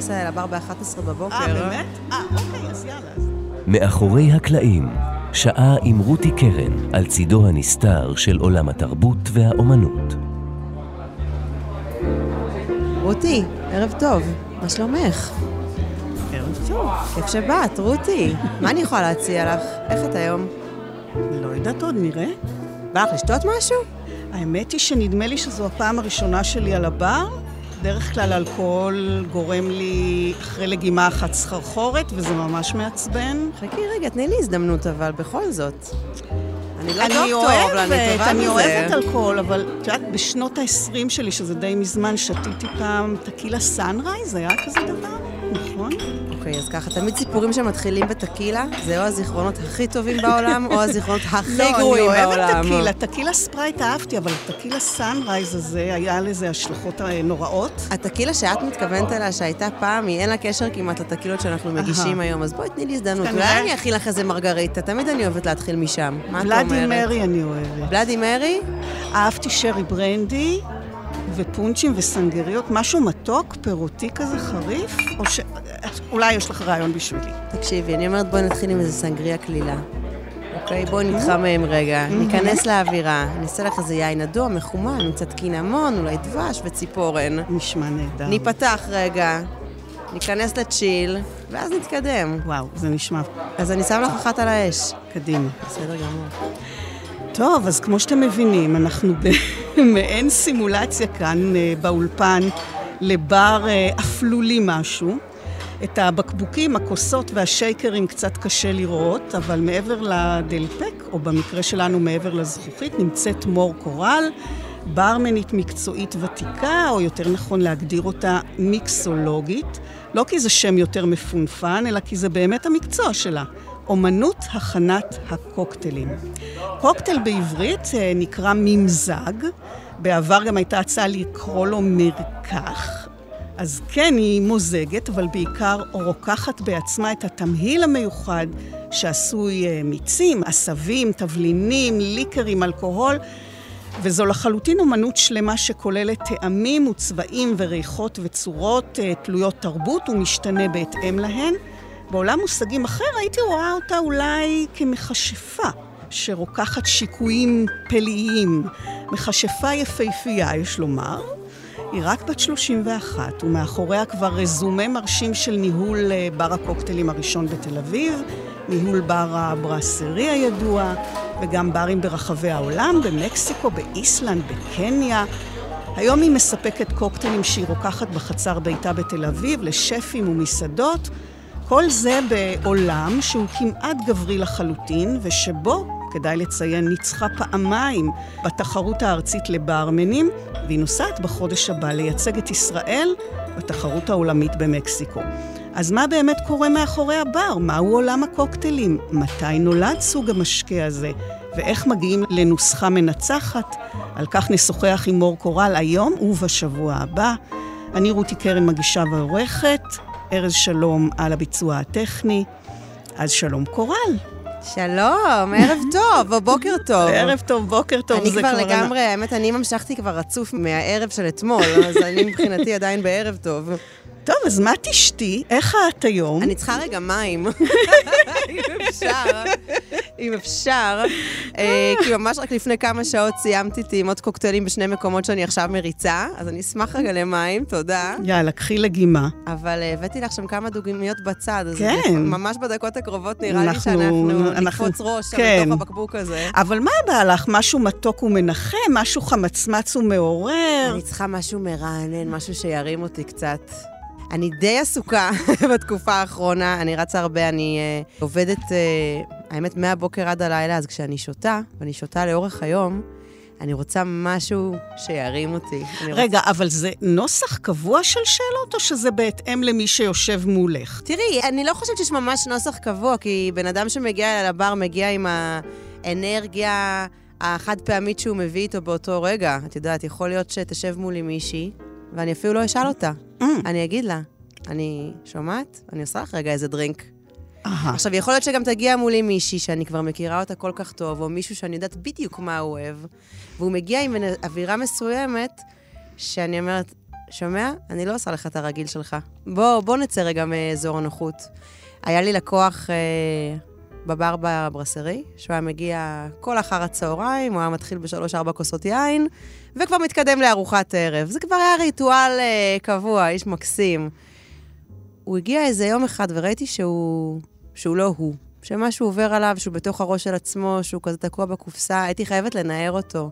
נכנס אליי לבר ב-11 בבוקר. אה, באמת? אה, אוקיי, אז יאללה. מאחורי הקלעים, שעה עם רותי קרן על צידו הנסתר של עולם התרבות והאומנות. רותי, ערב טוב, מה שלומך? ערב טוב. כיף שבאת, רותי. מה אני יכולה להציע לך? איך את היום? לא יודעת עוד, נראה. בא לך לשתות משהו? האמת היא שנדמה לי שזו הפעם הראשונה שלי על הבר. בדרך כלל אלכוהול גורם לי אחרי לגימה אחת סחרחורת, וזה ממש מעצבן. חכי רגע, תני לי הזדמנות אבל, בכל זאת. אני לא אני דוקטור, אבל אני אוהבת, טובה אני בזה. אוהבת אלכוהול, אבל את יודעת, בשנות ה-20 שלי, שזה די מזמן, שתיתי פעם טקילה סנרייז, היה כזה דבר, נכון? אוקיי, אז ככה, תמיד סיפורים שמתחילים בטקילה, זה או הזיכרונות הכי טובים בעולם, או הזיכרונות הכי גרועים לא, אני בעולם. אוהבת טקילה, טקילה ספרייט אהבתי, אבל טקילה סנרייז הזה, היה לזה השלכות אה, נוראות. הטקילה שאת מתכוונת אליה, שהייתה פעם, היא אין לה קשר כמעט לטקילות שאנחנו מגישים היום, אז בואי תני לי הזדמנות. אולי אני אכין לך איזה מרגריטה, תמיד אני אוהבת להתחיל משם. מה את אומרת? בלאדי מרי אני אוהבת. בלאדי מרי? אהבתי שרי ברנדי ופונצ'ים וסנגריות, משהו מתוק, פירותי כזה חריף, או ש... אולי יש לך רעיון בשבילי. תקשיבי, אני אומרת בואי נתחיל עם איזה סנגריה קלילה. אוקיי, בואי נתחמם רגע, ניכנס לאווירה, נעשה לך איזה יין אדום, מחומם, עם קצת קינמון, אולי דבש וציפורן. נשמע נהדר. ניפתח רגע, ניכנס לצ'יל, ואז נתקדם. וואו, זה נשמע אז אני שם לך אחת על האש. קדימה. בסדר גמור. טוב, אז כמו שאתם מבינים, אנחנו במעין סימולציה כאן אה, באולפן לבר אה, אפלולי משהו. את הבקבוקים, הכוסות והשייקרים קצת קשה לראות, אבל מעבר לדלפק, או במקרה שלנו מעבר לזכוכית, נמצאת מור קורל, ברמנית מקצועית ותיקה, או יותר נכון להגדיר אותה מיקסולוגית, לא כי זה שם יותר מפונפן, אלא כי זה באמת המקצוע שלה. אומנות הכנת הקוקטיילים. קוקטייל בעברית אה, נקרא ממזג, בעבר גם הייתה הצעה לקרוא לו מרקח. אז כן, היא מוזגת, אבל בעיקר רוקחת בעצמה את התמהיל המיוחד שעשוי אה, מיצים, עשבים, תבלינים, ליקרים, אלכוהול, וזו לחלוטין אומנות שלמה שכוללת טעמים וצבעים וריחות וצורות אה, תלויות תרבות ומשתנה בהתאם להן. בעולם מושגים אחר הייתי רואה אותה אולי כמכשפה, שרוקחת שיקויים פלאיים. מכשפה יפהפייה, יש לומר. היא רק בת 31, ומאחוריה כבר רזומה מרשים של ניהול אה, בר הקוקטיילים הראשון בתל אביב, ניהול בר הברסרי הידוע, וגם ברים ברחבי העולם, במקסיקו, באיסלנד, בקניה. היום היא מספקת קוקטיילים שהיא רוקחת בחצר ביתה בתל אביב, לשפים ומסעדות. כל זה בעולם שהוא כמעט גברי לחלוטין, ושבו, כדאי לציין, ניצחה פעמיים בתחרות הארצית לברמנים, והיא נוסעת בחודש הבא לייצג את ישראל בתחרות העולמית במקסיקו. אז מה באמת קורה מאחורי הבר? מהו עולם הקוקטיילים? מתי נולד סוג המשקה הזה? ואיך מגיעים לנוסחה מנצחת? על כך נשוחח עם מור קורל היום ובשבוע הבא. אני רותי קרן, מגישה ועורכת. ארז שלום על הביצוע הטכני. אז שלום קורל. שלום, ערב טוב, או בוקר טוב. ערב טוב, בוקר טוב, אני זה כבר כבר... לגמרי, האמת, אני המשכתי כבר רצוף מהערב של אתמול, אז אני מבחינתי עדיין בערב טוב. טוב, אז מה תשתי? איך את היום? אני צריכה רגע מים, אם אפשר. אם אפשר, אה, כי ממש רק לפני כמה שעות סיימתי טעימות קוקטיילים בשני מקומות שאני עכשיו מריצה, אז אני אשמח רגע למים, תודה. יאללה, קחי לגימה. אבל אה, הבאתי לך שם כמה דוגמיות בצד, אז כן. ממש בדקות הקרובות נראה לי אנחנו- שאנחנו אנחנו- נקפוץ ראש כן. לתוך הבקבוק הזה. אבל מה בא לך? משהו מתוק ומנחם? משהו חמצמץ ומעורר? אני צריכה משהו מרענן, משהו שירים אותי קצת. אני די עסוקה בתקופה האחרונה, אני רצה הרבה, אני uh, עובדת, uh, האמת, מהבוקר עד הלילה, אז כשאני שותה, ואני שותה לאורך היום, אני רוצה משהו שירים אותי. אני רוצה... רגע, אבל זה נוסח קבוע של שאלות, או שזה בהתאם למי שיושב מולך? תראי, אני לא חושבת שיש ממש נוסח קבוע, כי בן אדם שמגיע אל הבר מגיע עם האנרגיה החד פעמית שהוא מביא איתו באותו רגע. את יודעת, יכול להיות שתשב מולי מישהי, ואני אפילו לא אשאל אותה. Mm. אני אגיד לה, אני שומעת? אני עושה לך רגע איזה דרינק. אהה. עכשיו, יכול להיות שגם תגיע מולי מישהי שאני כבר מכירה אותה כל כך טוב, או מישהו שאני יודעת בדיוק מה הוא אוהב, והוא מגיע עם אווירה מסוימת, שאני אומרת, שומע? אני לא עושה לך את הרגיל שלך. בוא, בוא נצא רגע מאזור הנוחות. היה לי לקוח אה, בבר בברסרי, שהוא היה מגיע כל אחר הצהריים, הוא היה מתחיל בשלוש-ארבע כוסות יין, וכבר מתקדם לארוחת ערב. זה כבר היה ריטואל אה, קבוע, איש מקסים. הוא הגיע איזה יום אחד וראיתי שהוא, שהוא לא הוא. שמשהו עובר עליו, שהוא בתוך הראש של עצמו, שהוא כזה תקוע בקופסה, הייתי חייבת לנער אותו.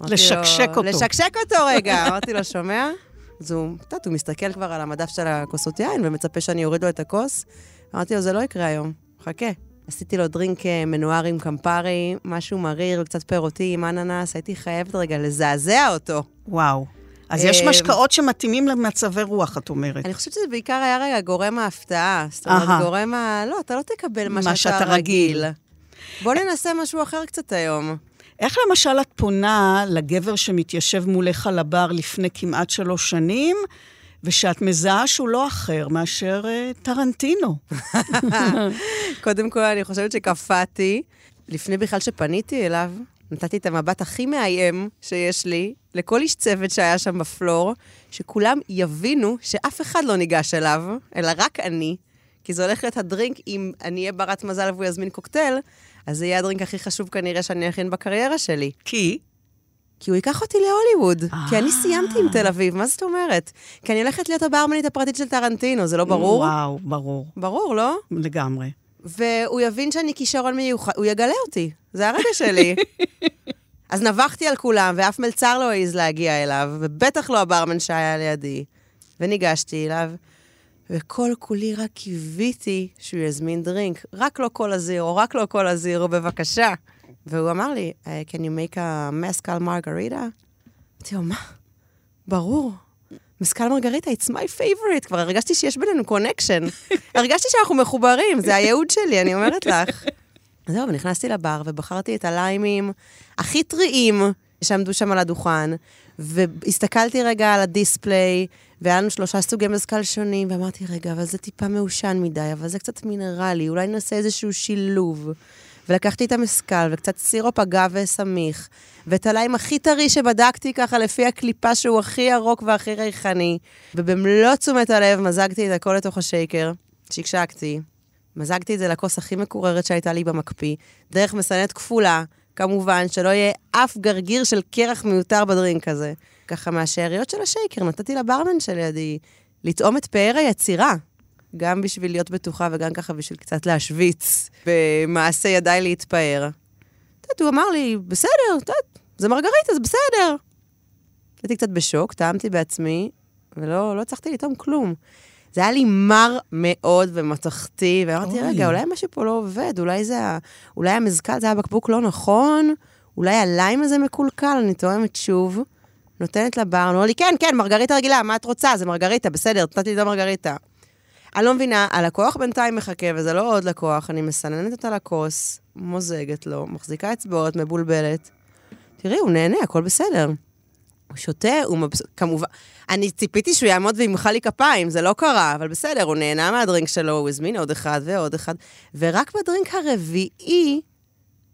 לשקשק לו, אותו. לשקשק אותו רגע. אמרתי לו, שומע? אז הוא, את יודעת, הוא מסתכל כבר על המדף של הכוסות יין ומצפה שאני אוריד לו את הכוס. אמרתי לו, זה לא יקרה היום, חכה. עשיתי לו דרינק אה, מנוער עם קמפרי, משהו מריר וקצת פירותי עם אננס, הייתי חייבת רגע לזעזע אותו. וואו. אז יש אה, משקאות שמתאימים למצבי רוח, את אומרת. אני חושבת שזה בעיקר היה רגע גורם ההפתעה. זאת אומרת. גורם ה... לא, אתה לא תקבל מה, שאתה. רגיל. בוא ננסה משהו אחר קצת היום. איך למשל את פונה לגבר שמתיישב מולך על הבר לפני כמעט שלוש שנים, ושאת מזהה שהוא לא אחר מאשר אה, טרנטינו? קודם כל, אני חושבת שקפאתי. לפני בכלל שפניתי אליו, נתתי את המבט הכי מאיים שיש לי לכל איש צוות שהיה שם בפלור, שכולם יבינו שאף אחד לא ניגש אליו, אלא רק אני, כי זה הולך להיות הדרינק, אם אני אהיה ברת מזל והוא יזמין קוקטייל, אז זה יהיה הדרינק הכי חשוב כנראה שאני אכין בקריירה שלי. כי? כי הוא ייקח אותי להוליווד. כי אני אה. סיימתי עם תל אביב, מה זאת אומרת? כי אני הולכת להיות הברמנית הפרטית של טרנטינו, זה לא ברור? וואו, ברור. ברור, לא? לגמרי. והוא יבין שאני כישרון מיוחד, הוא יגלה אותי, זה הרגע שלי. אז נבחתי על כולם, ואף מלצר לא העז להגיע אליו, ובטח לא הברמן שהיה לידי. וניגשתי אליו, וכל כולי רק קיוויתי שהוא יזמין דרינק. רק לא קולה זירו, רק לא קולה זירו, בבקשה. והוא אמר לי, "Uh, can you make a mescal margarita? אמרתי לו, מה? ברור. מסקל מרגריטה, it's my favorite. כבר הרגשתי שיש בינינו connection. הרגשתי שאנחנו מחוברים, זה הייעוד שלי, אני אומרת לך. זהו, ונכנסתי לבר ובחרתי את הליימים הכי טריים שעמדו שם על הדוכן, והסתכלתי רגע על ה display, והיה לנו שלושה סוגי מזכ"ל שונים, ואמרתי, רגע, אבל זה טיפה מעושן מדי, אבל זה קצת מינרלי, אולי נעשה איזשהו שילוב. ולקחתי את המזכ"ל, וקצת סירופ אגבה סמיך, ואת הליים הכי טרי שבדקתי ככה לפי הקליפה שהוא הכי ירוק והכי ריחני, ובמלוא תשומת הלב מזגתי את הכל לתוך השייקר, שקשקתי, מזגתי את זה לכוס הכי מקוררת שהייתה לי במקפיא, דרך מסננת כפולה, כמובן, שלא יהיה אף גרגיר של קרח מיותר בדרינק הזה. ככה מהשאריות של השייקר נתתי לברמן שלידי לטעום את פאר היצירה. גם בשביל להיות בטוחה וגם ככה בשביל קצת להשוויץ, במעשה ידיי להתפאר. את יודעת, הוא אמר לי, בסדר, את יודעת, זה מרגריטה, זה בסדר. הייתי קצת בשוק, טעמתי בעצמי, ולא לא הצלחתי לטעום כלום. זה היה לי מר מאוד ומתכתי, ואמרתי, אוי. רגע, אולי משהו פה לא עובד, אולי זה. אולי המזכ"ל, זה היה בקבוק לא נכון, אולי הליים הזה מקולקל, אני טועמת שוב. נותנת לבר, אומר לי, כן, כן, מרגריטה רגילה, מה את רוצה? זה מרגריטה, בסדר, נתתי לו מרגריטה. אני לא מבינה, הלקוח בינתיים מחכה, וזה לא עוד לקוח, אני מסננת אותה לכוס, מוזגת לו, מחזיקה אצבעות, מבולבלת. תראי, הוא נהנה, הכל בסדר. הוא שותה, הוא מבסוט, כמובן, אני ציפיתי שהוא יעמוד וימחא לי כפיים, זה לא קרה, אבל בסדר, הוא נהנה מהדרינק שלו, הוא הזמין עוד אחד ועוד אחד, ורק בדרינק הרביעי,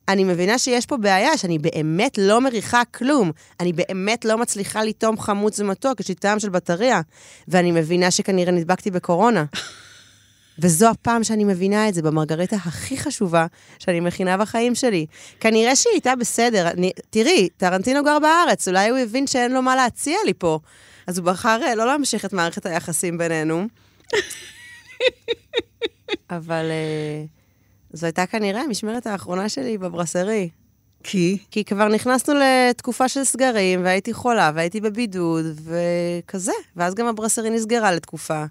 אני מבינה שיש פה בעיה, שאני באמת לא מריחה כלום. אני באמת לא מצליחה לטעום חמוץ ומתוק, יש לי טעם של בטריה, ואני מבינה שכנראה נדבקתי בקורונה. וזו הפעם שאני מבינה את זה במרגריטה הכי חשובה שאני מכינה בחיים שלי. כנראה שהיא הייתה בסדר. אני, תראי, טרנטינו גר בארץ, אולי הוא הבין שאין לו מה להציע לי פה. אז הוא בחר אה, לא להמשיך את מערכת היחסים בינינו. אבל אה, זו הייתה כנראה המשמרת האחרונה שלי בברסרי. כי? כי כבר נכנסנו לתקופה של סגרים, והייתי חולה, והייתי בבידוד, וכזה. ואז גם הברסרי נסגרה לתקופה.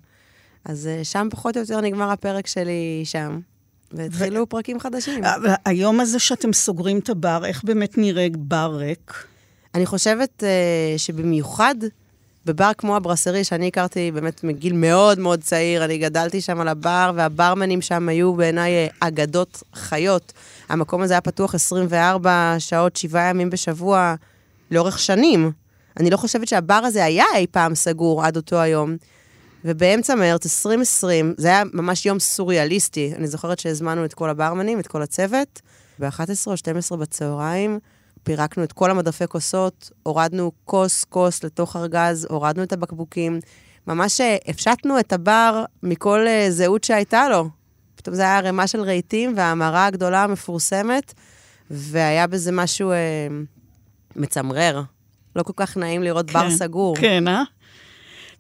אז אה, שם פחות או יותר נגמר הפרק שלי שם. והתחילו ו... פרקים חדשים. היום הזה שאתם סוגרים את הבר, איך באמת נראה בר ריק? אני חושבת uh, שבמיוחד בבר כמו הברסרי, שאני הכרתי באמת מגיל מאוד מאוד צעיר, אני גדלתי שם על הבר, והברמנים שם היו בעיניי אה, אגדות חיות. המקום הזה היה פתוח 24 שעות, שבעה ימים בשבוע, לאורך שנים. אני לא חושבת שהבר הזה היה אי פעם סגור עד אותו היום. ובאמצע מרץ 2020, זה היה ממש יום סוריאליסטי. אני זוכרת שהזמנו את כל הברמנים, את כל הצוות, ב-11 או 12 בצהריים. פירקנו את כל המדפי כוסות, הורדנו כוס-כוס לתוך ארגז, הורדנו את הבקבוקים. ממש אה, הפשטנו את הבר מכל uh, זהות שהייתה לו. פתאום זה היה ערימה של רהיטים וההמרה הגדולה המפורסמת, והיה בזה משהו uh, מצמרר. לא כל כך נעים לראות כן, בר סגור. כן, אה?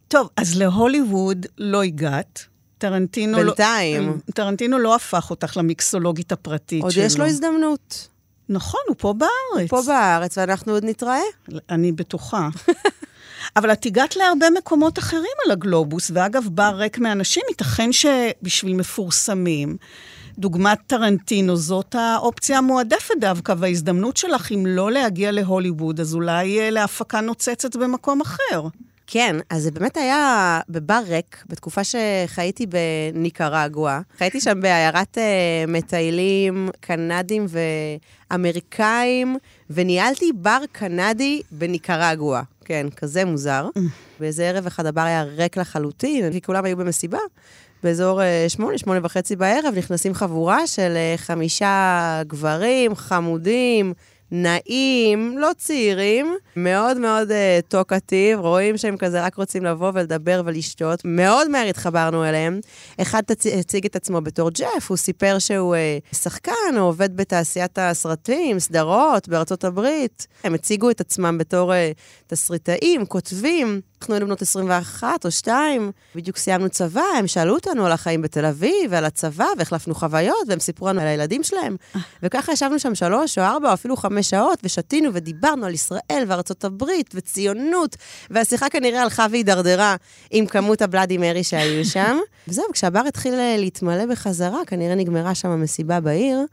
טוב, אז להוליווד לא הגעת. טרנטינו לא- בינתיים. לא... טרנטינו לא הפך אותך למיקסולוגית הפרטית עוד שלו. עוד יש לו הזדמנות. נכון, הוא פה בארץ. הוא פה בארץ, ואנחנו עוד נתראה. אני בטוחה. אבל את הגעת להרבה מקומות אחרים על הגלובוס, ואגב, בר ריק מאנשים, ייתכן שבשביל מפורסמים, דוגמת טרנטינו, זאת האופציה המועדפת דווקא, וההזדמנות שלך, אם לא להגיע להוליווד, אז אולי אה, להפקה נוצצת במקום אחר. כן, אז זה באמת היה בבר ריק, בתקופה שחייתי בניקרגואה. חייתי שם בעיירת uh, מטיילים קנדים ואמריקאים, וניהלתי בר קנדי בניקרגואה. כן, כזה מוזר. באיזה ערב אחד הבר היה ריק לחלוטין, כי כולם היו במסיבה. באזור אה, שמונה, שמונה וחצי בערב, נכנסים חבורה של אה, חמישה גברים חמודים, נעים, לא צעירים, מאוד מאוד uh, טוקטיב, רואים שהם כזה רק רוצים לבוא ולדבר ולשתות. מאוד מהר התחברנו אליהם. אחד. הציג את עצמו בתור ג'ף, הוא סיפר שהוא uh, שחקן, הוא עובד בתעשיית הסרטים, סדרות בארצות הברית. הם הציגו את עצמם בתור uh, תסריטאים, כותבים. אנחנו היינו בנות 21 או 2, בדיוק סיימנו צבא, הם שאלו אותנו על החיים בתל אביב ועל הצבא, והחלפנו חוויות, והם סיפרו לנו על הילדים שלהם. וככה ישבנו שם שלוש או ארבע או אפילו חמש שעות, ושתינו ודיברנו על ישראל וארצות הברית וציונות, והשיחה כנראה הלכה והידרדרה עם כמות הבלאדי מרי שהיו שם. וזהו, כשהבר התחיל להתמלא בחזרה, כנראה נגמרה שם המסיבה בעיר.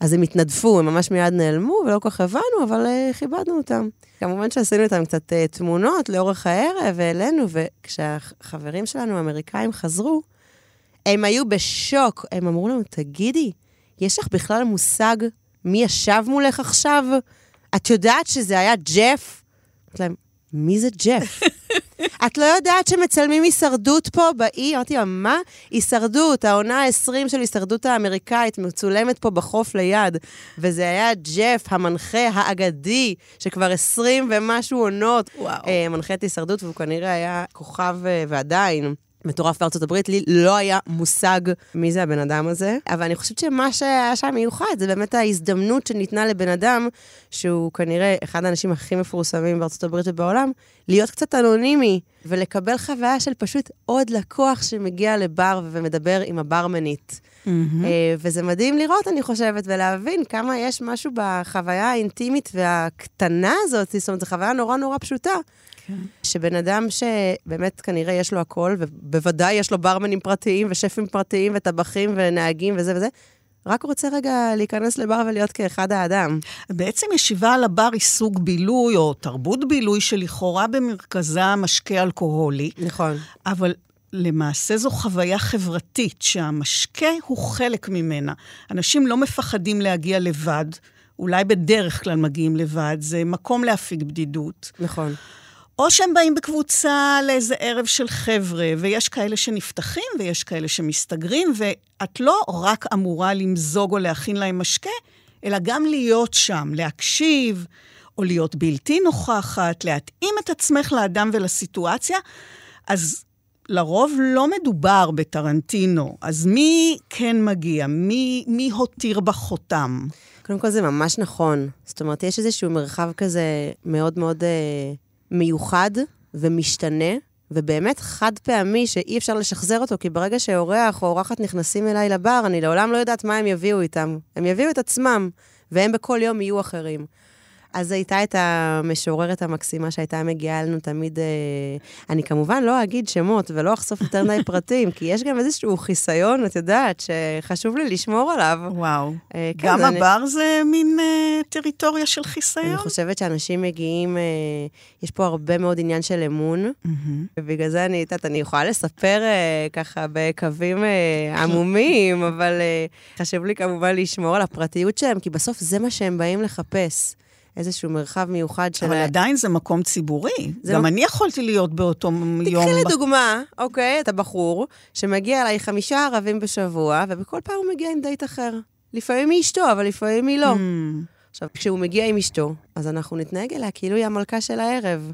אז הם התנדפו, הם ממש מיד נעלמו, ולא כל כך הבנו, אבל uh, כיבדנו אותם. כמובן שעשינו איתם קצת uh, תמונות לאורך הערב, והעלינו, וכשהחברים שלנו, האמריקאים, חזרו, הם היו בשוק. הם אמרו לנו, תגידי, יש לך בכלל מושג מי ישב מולך עכשיו? את יודעת שזה היה ג'ף? אמרתי להם, מי זה ג'ף? את לא יודעת שמצלמים הישרדות פה באי? אמרתי לה, מה? הישרדות, העונה ה-20 של הישרדות האמריקאית, מצולמת פה בחוף ליד. וזה היה ג'ף, המנחה האגדי, שכבר 20 ומשהו עונות. אה, מנחה את הישרדות, והוא כנראה היה כוכב אה, ועדיין. מטורף בארצות הברית, לי לא היה מושג מי זה הבן אדם הזה, אבל אני חושבת שמה שהיה שם מיוחד, זה באמת ההזדמנות שניתנה לבן אדם, שהוא כנראה אחד האנשים הכי מפורסמים בארצות הברית ובעולם, להיות קצת אנונימי, ולקבל חוויה של פשוט עוד לקוח שמגיע לבר ומדבר עם הברמנית. Mm-hmm. וזה מדהים לראות, אני חושבת, ולהבין כמה יש משהו בחוויה האינטימית והקטנה הזאת, זאת אומרת, זו חוויה נורא נורא פשוטה. כן. שבן אדם שבאמת כנראה יש לו הכל, ובוודאי יש לו ברמנים פרטיים ושפים פרטיים וטבחים ונהגים וזה וזה, רק רוצה רגע להיכנס לבר ולהיות כאחד האדם. בעצם ישיבה על הבר היא סוג בילוי, או תרבות בילוי, שלכאורה במרכזה משקה אלכוהולי. נכון. אבל למעשה זו חוויה חברתית, שהמשקה הוא חלק ממנה. אנשים לא מפחדים להגיע לבד, אולי בדרך כלל מגיעים לבד, זה מקום להפיג בדידות. נכון. או שהם באים בקבוצה לאיזה ערב של חבר'ה, ויש כאלה שנפתחים ויש כאלה שמסתגרים, ואת לא רק אמורה למזוג או להכין להם משקה, אלא גם להיות שם, להקשיב, או להיות בלתי נוכחת, להתאים את עצמך לאדם ולסיטואציה. אז לרוב לא מדובר בטרנטינו, אז מי כן מגיע? מי, מי הותיר בחותם? קודם כל זה ממש נכון. זאת אומרת, יש איזשהו מרחב כזה מאוד מאוד אה, מיוחד ומשתנה, ובאמת חד פעמי שאי אפשר לשחזר אותו, כי ברגע שאורח או אורחת נכנסים אליי לבר, אני לעולם לא יודעת מה הם יביאו איתם. הם יביאו את עצמם, והם בכל יום יהיו אחרים. אז הייתה את המשוררת המקסימה שהייתה מגיעה אלינו תמיד... אה, אני כמובן לא אגיד שמות ולא אחשוף יותר מדי פרטים, כי יש גם איזשהו חיסיון, את יודעת, שחשוב לי לשמור עליו. וואו. אה, כן, גם אני- הבר זה מין אה, טריטוריה של אני חיסיון? חושבת שאנשים מגיעים, אה, יש פה הרבה מאוד עניין של אמון, מהמם. ובגלל זה אני, את יודעת, אני יכולה לספר אה, ככה בקווים אה, עמומים, אבל אה, חשוב לי כמובן לשמור על הפרטיות שלהם, כי בסוף זה מה שהם באים לחפש. איזשהו מרחב מיוחד של... אבל עדיין זה מקום ציבורי. זה גם לא- אני יכולתי להיות באותו יום... תקחי לדוגמה, אוקיי, אתה בחור שמגיע אליי חמישה ערבים בשבוע, ובכל פעם הוא מגיע עם דייט אחר. לפעמים היא אשתו, אבל לפעמים היא לא. Hmm. עכשיו, כשהוא מגיע עם אשתו, אז אנחנו נתנהג אליה כאילו היא המלכה של הערב.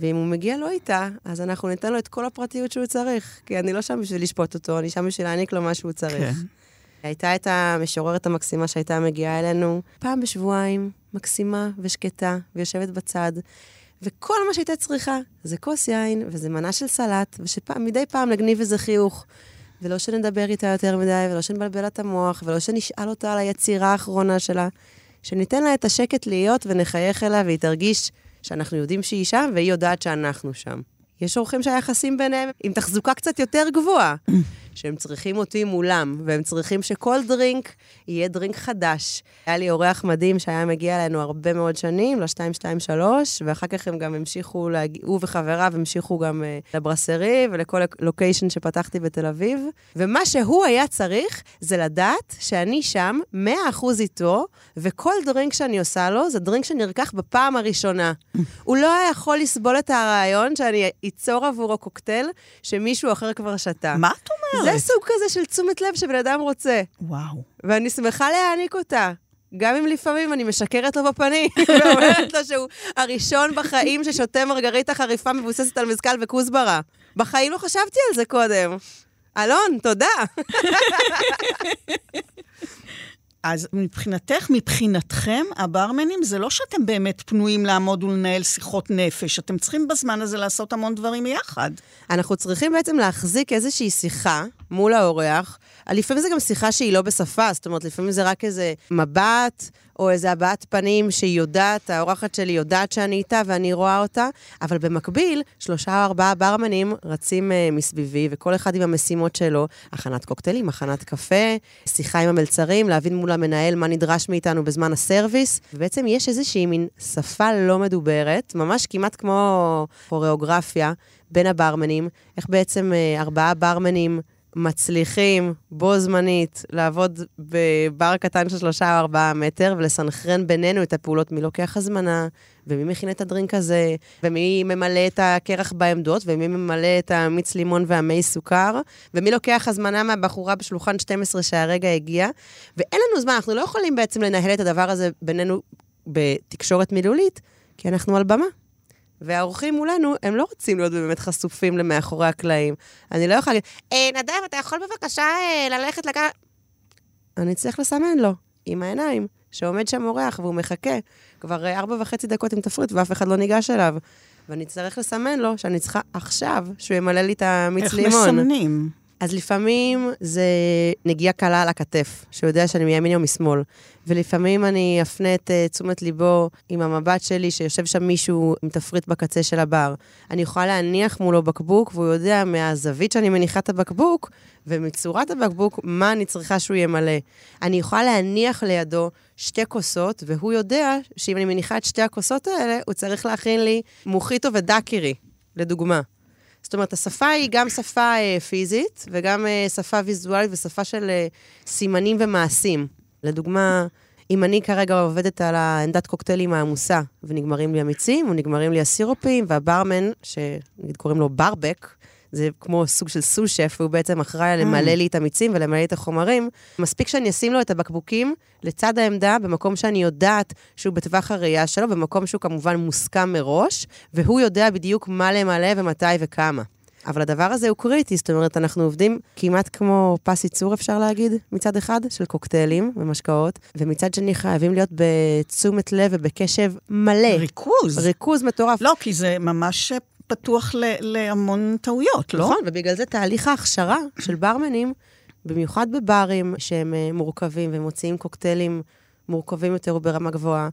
ואם הוא מגיע לא איתה, אז אנחנו ניתן לו את כל הפרטיות שהוא צריך. כי אני לא שם בשביל לשפוט אותו, אני שם בשביל להעניק לו מה שהוא צריך. כן. הייתה את המשוררת המקסימה שהייתה מגיעה אלינו פעם בשבועיים, מקסימה ושקטה, ויושבת בצד. וכל מה שהייתה צריכה זה כוס יין, וזה מנה של סלט, ושמדי פעם נגניב איזה חיוך. ולא שנדבר איתה יותר מדי, ולא שנבלבל את המוח, ולא שנשאל אותה על היצירה האחרונה שלה. שניתן לה את השקט להיות ונחייך אליה, והיא תרגיש שאנחנו יודעים שהיא שם, והיא יודעת שאנחנו שם. יש אורחים שהיחסים ביניהם עם תחזוקה קצת יותר גבוהה, שהם צריכים אותי מולם, והם צריכים שכל דרינק יהיה דרינק חדש. היה לי אורח מדהים שהיה מגיע אלינו הרבה מאוד שנים, ל-223, ואחר כך הם גם המשיכו, להג... הוא וחבריו המשיכו גם uh, לברסרי ולכל לוקיישן שפתחתי בתל אביב. ומה שהוא היה צריך זה לדעת שאני שם 100% איתו, וכל דרינק שאני עושה לו זה דרינק שנרקח בפעם הראשונה. הוא לא היה יכול לסבול את הרעיון שאני אצור עבורו קוקטייל שמישהו אחר כבר שתה. מה את אומרת? זה סוג כזה של תשומת לב שבן אדם רוצה, וואו. ואני שמחה להעניק אותה. גם אם לפעמים אני משקרת לו בפנים, ואומרת לו שהוא הראשון בחיים ששותה מרגריטה חריפה מבוססת על מזכל וכוסברה. בחיים לא חשבתי על זה קודם. אלון, תודה. אז מבחינתך, מבחינתכם, הברמנים, זה לא שאתם באמת פנויים לעמוד ולנהל שיחות נפש, אתם צריכים בזמן הזה לעשות המון דברים יחד. אנחנו צריכים בעצם להחזיק איזושהי שיחה מול האורח. לפעמים זה גם שיחה שהיא לא בשפה, זאת אומרת, לפעמים זה רק איזה מבט, או איזה הבעת פנים שהיא יודעת, האורחת שלי יודעת שאני איתה ואני רואה אותה, אבל במקביל, שלושה או ארבעה ברמנים רצים uh, מסביבי, וכל אחד עם המשימות שלו, הכנת קוקטיילים, הכנת קפה, שיחה עם המלצרים, להבין מול המנהל מה נדרש מאיתנו בזמן הסרוויס, ובעצם יש איזושהי מין שפה לא מדוברת, ממש כמעט כמו כוריאוגרפיה, בין הברמנים, איך בעצם אה, ארבעה ברמנים מצליחים בו זמנית לעבוד בבר קטן של שלושה או ארבעה מטר ולסנכרן בינינו את הפעולות, מי לוקח הזמנה, ומי מכין את הדרינק הזה, ומי ממלא את הקרח בעמדות, ומי ממלא את המיץ לימון והמי סוכר, ומי לוקח הזמנה מהבחורה בשולחן 12 שהרגע הגיע. ואין לנו זמן, אנחנו לא יכולים בעצם לנהל את הדבר הזה בינינו בתקשורת מילולית, כי אנחנו על במה. והאורחים מולנו, הם לא רוצים להיות באמת חשופים למאחורי הקלעים. אני לא יכולה להגיד, אה, נדב, אתה יכול בבקשה אה, ללכת לקו... אני צריך לסמן לו, עם העיניים, שעומד שם אורח והוא מחכה כבר אה, ארבע וחצי דקות עם תפריט ואף אחד לא ניגש אליו. ואני אצטרך לסמן לו שאני צריכה עכשיו שהוא ימלא לי את המיץ איך לימון. מסמנים? אז לפעמים זה נגיעה קלה על הכתף, שהוא יודע שאני מימין או משמאל. ולפעמים אני אפנה את uh, תשומת ליבו עם המבט שלי, שיושב שם מישהו עם תפריט בקצה של הבר. אני יכולה להניח מולו בקבוק, והוא יודע מהזווית שאני מניחה את הבקבוק, ומצורת הבקבוק, מה אני צריכה שהוא ימלא. אני יכולה להניח לידו שתי כוסות, והוא יודע שאם אני מניחה את שתי הכוסות האלה, הוא צריך להכין לי מוחיטו ודקירי, לדוגמה. זאת אומרת, השפה היא גם שפה אה, פיזית, וגם אה, שפה ויזואלית ושפה של אה, סימנים ומעשים. לדוגמה, אם אני כרגע עובדת על העמדת קוקטיילים העמוסה, ונגמרים לי המיצים, ונגמרים לי הסירופים, והברמן, שנגיד קוראים לו ברבק, זה כמו סוג של סו-שף, והוא בעצם אחראי למלא לי את המיצים ולמלא לי את החומרים. מספיק שאני אשים לו את הבקבוקים לצד העמדה, במקום שאני יודעת שהוא בטווח הראייה שלו, במקום שהוא כמובן מוסכם מראש, והוא יודע בדיוק מה למלא ומתי וכמה. אבל הדבר הזה הוא קריטי, זאת אומרת, אנחנו עובדים כמעט כמו פס ייצור, אפשר להגיד, מצד אחד, של קוקטיילים ומשקאות, ומצד שני חייבים להיות בתשומת לב ובקשב מלא. ריכוז. ריכוז מטורף. לא, כי זה ממש פתוח ל- להמון טעויות, לא? נכון, ובגלל זה תהליך ההכשרה של ברמנים, במיוחד בברים שהם אה, מורכבים ומוציאים קוקטיילים מורכבים יותר וברמה גבוהה,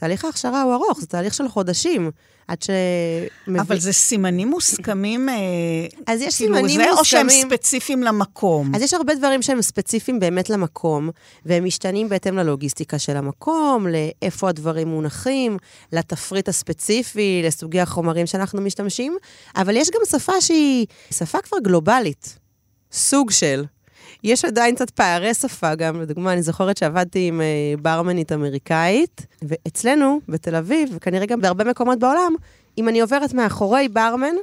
תהליך ההכשרה הוא ארוך, זה תהליך של חודשים, עד ש... אבל זה סימנים מוסכמים, אה, אז יש כאילו סימנים זה, או שהם מוסכמים. ספציפיים למקום? אז יש הרבה דברים שהם ספציפיים באמת למקום, והם משתנים בהתאם ללוגיסטיקה של המקום, לאיפה הדברים מונחים, לתפריט הספציפי, לסוגי החומרים שאנחנו משתמשים, אבל יש גם שפה שהיא שפה כבר גלובלית, סוג של. יש עדיין קצת פערי שפה גם, לדוגמה, אני זוכרת שעבדתי עם אה, ברמנית אמריקאית, ואצלנו, בתל אביב, וכנראה גם בהרבה מקומות בעולם, אם אני עוברת מאחורי ברמן,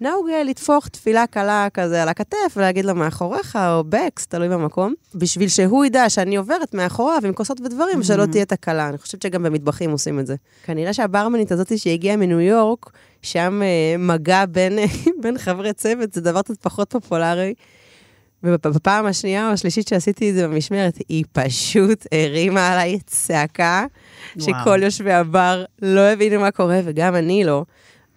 נהוג אה, לטפוח תפילה קלה כזה על הכתף ולהגיד לו מאחוריך, או בקס, תלוי במקום, בשביל שהוא ידע שאני עוברת מאחוריו עם כוסות ודברים, ושלא תהיה תקלה. אני חושבת שגם במטבחים עושים את זה. כנראה שהברמנית הזאת שהגיעה מניו יורק, שם אה, מגע בין, בין חברי צוות, זה דבר קצת פחות פופולרי. ובפעם השנייה או השלישית שעשיתי את זה במשמרת, היא פשוט הרימה עליי צעקה, וואו. שכל יושבי הבר לא הבינו מה קורה, וגם אני לא.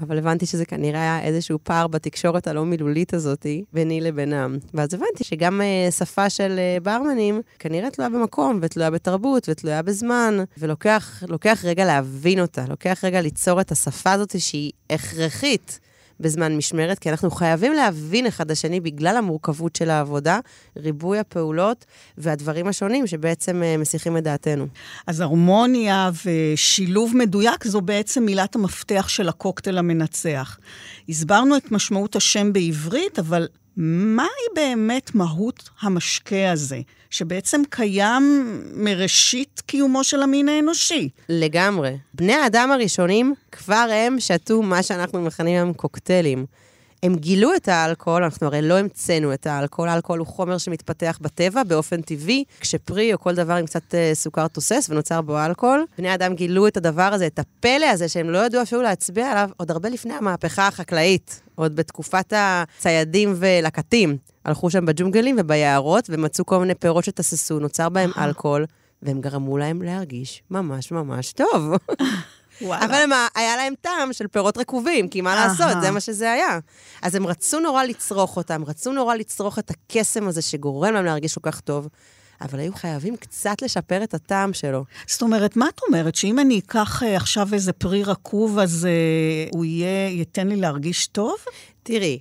אבל הבנתי שזה כנראה היה איזשהו פער בתקשורת הלא מילולית הזאת ביני לבינם. ואז הבנתי שגם uh, שפה של uh, ברמנים כנראה תלויה במקום, ותלויה בתרבות, ותלויה בזמן, ולוקח לוקח רגע להבין אותה, לוקח רגע ליצור את השפה הזאת שהיא הכרחית. בזמן משמרת, כי אנחנו חייבים להבין אחד השני בגלל המורכבות של העבודה, ריבוי הפעולות והדברים השונים שבעצם uh, מסיחים את דעתנו. אז הרמוניה ושילוב מדויק זו בעצם מילת המפתח של הקוקטייל המנצח. הסברנו את משמעות השם בעברית, אבל מהי באמת מהות המשקה הזה, שבעצם קיים מראשית קיומו של המין האנושי? לגמרי. בני האדם הראשונים כבר הם שתו מה שאנחנו מכנים היום קוקטיילים. הם גילו את האלכוהול, אנחנו הרי לא המצאנו את האלכוהול, האלכוהול הוא חומר שמתפתח בטבע באופן טבעי, כשפרי או כל דבר עם קצת אה, סוכר תוסס ונוצר בו אלכוהול. בני האדם גילו את הדבר הזה, את הפלא הזה, שהם לא ידעו אפילו להצביע עליו, עוד הרבה לפני המהפכה החקלאית, עוד בתקופת הציידים ולקטים. הלכו שם בג'ונגלים וביערות ומצאו כל מיני פירות שתססו, נוצר בהם אלכוהול, והם גרמו להם להרגיש ממש ממש טוב. וואלה. אבל מה, היה להם טעם של פירות רקובים, כי מה. לעשות, זה מה שזה היה. אז הם רצו נורא לצרוך אותם, רצו נורא לצרוך את הקסם הזה שגורם להם להרגיש כל כך טוב, אבל היו חייבים קצת לשפר את הטעם שלו. זאת אומרת, מה את אומרת? שאם אני אקח אה, עכשיו איזה פרי רקוב, אז אה, הוא יהיה, ייתן לי להרגיש טוב? תראי,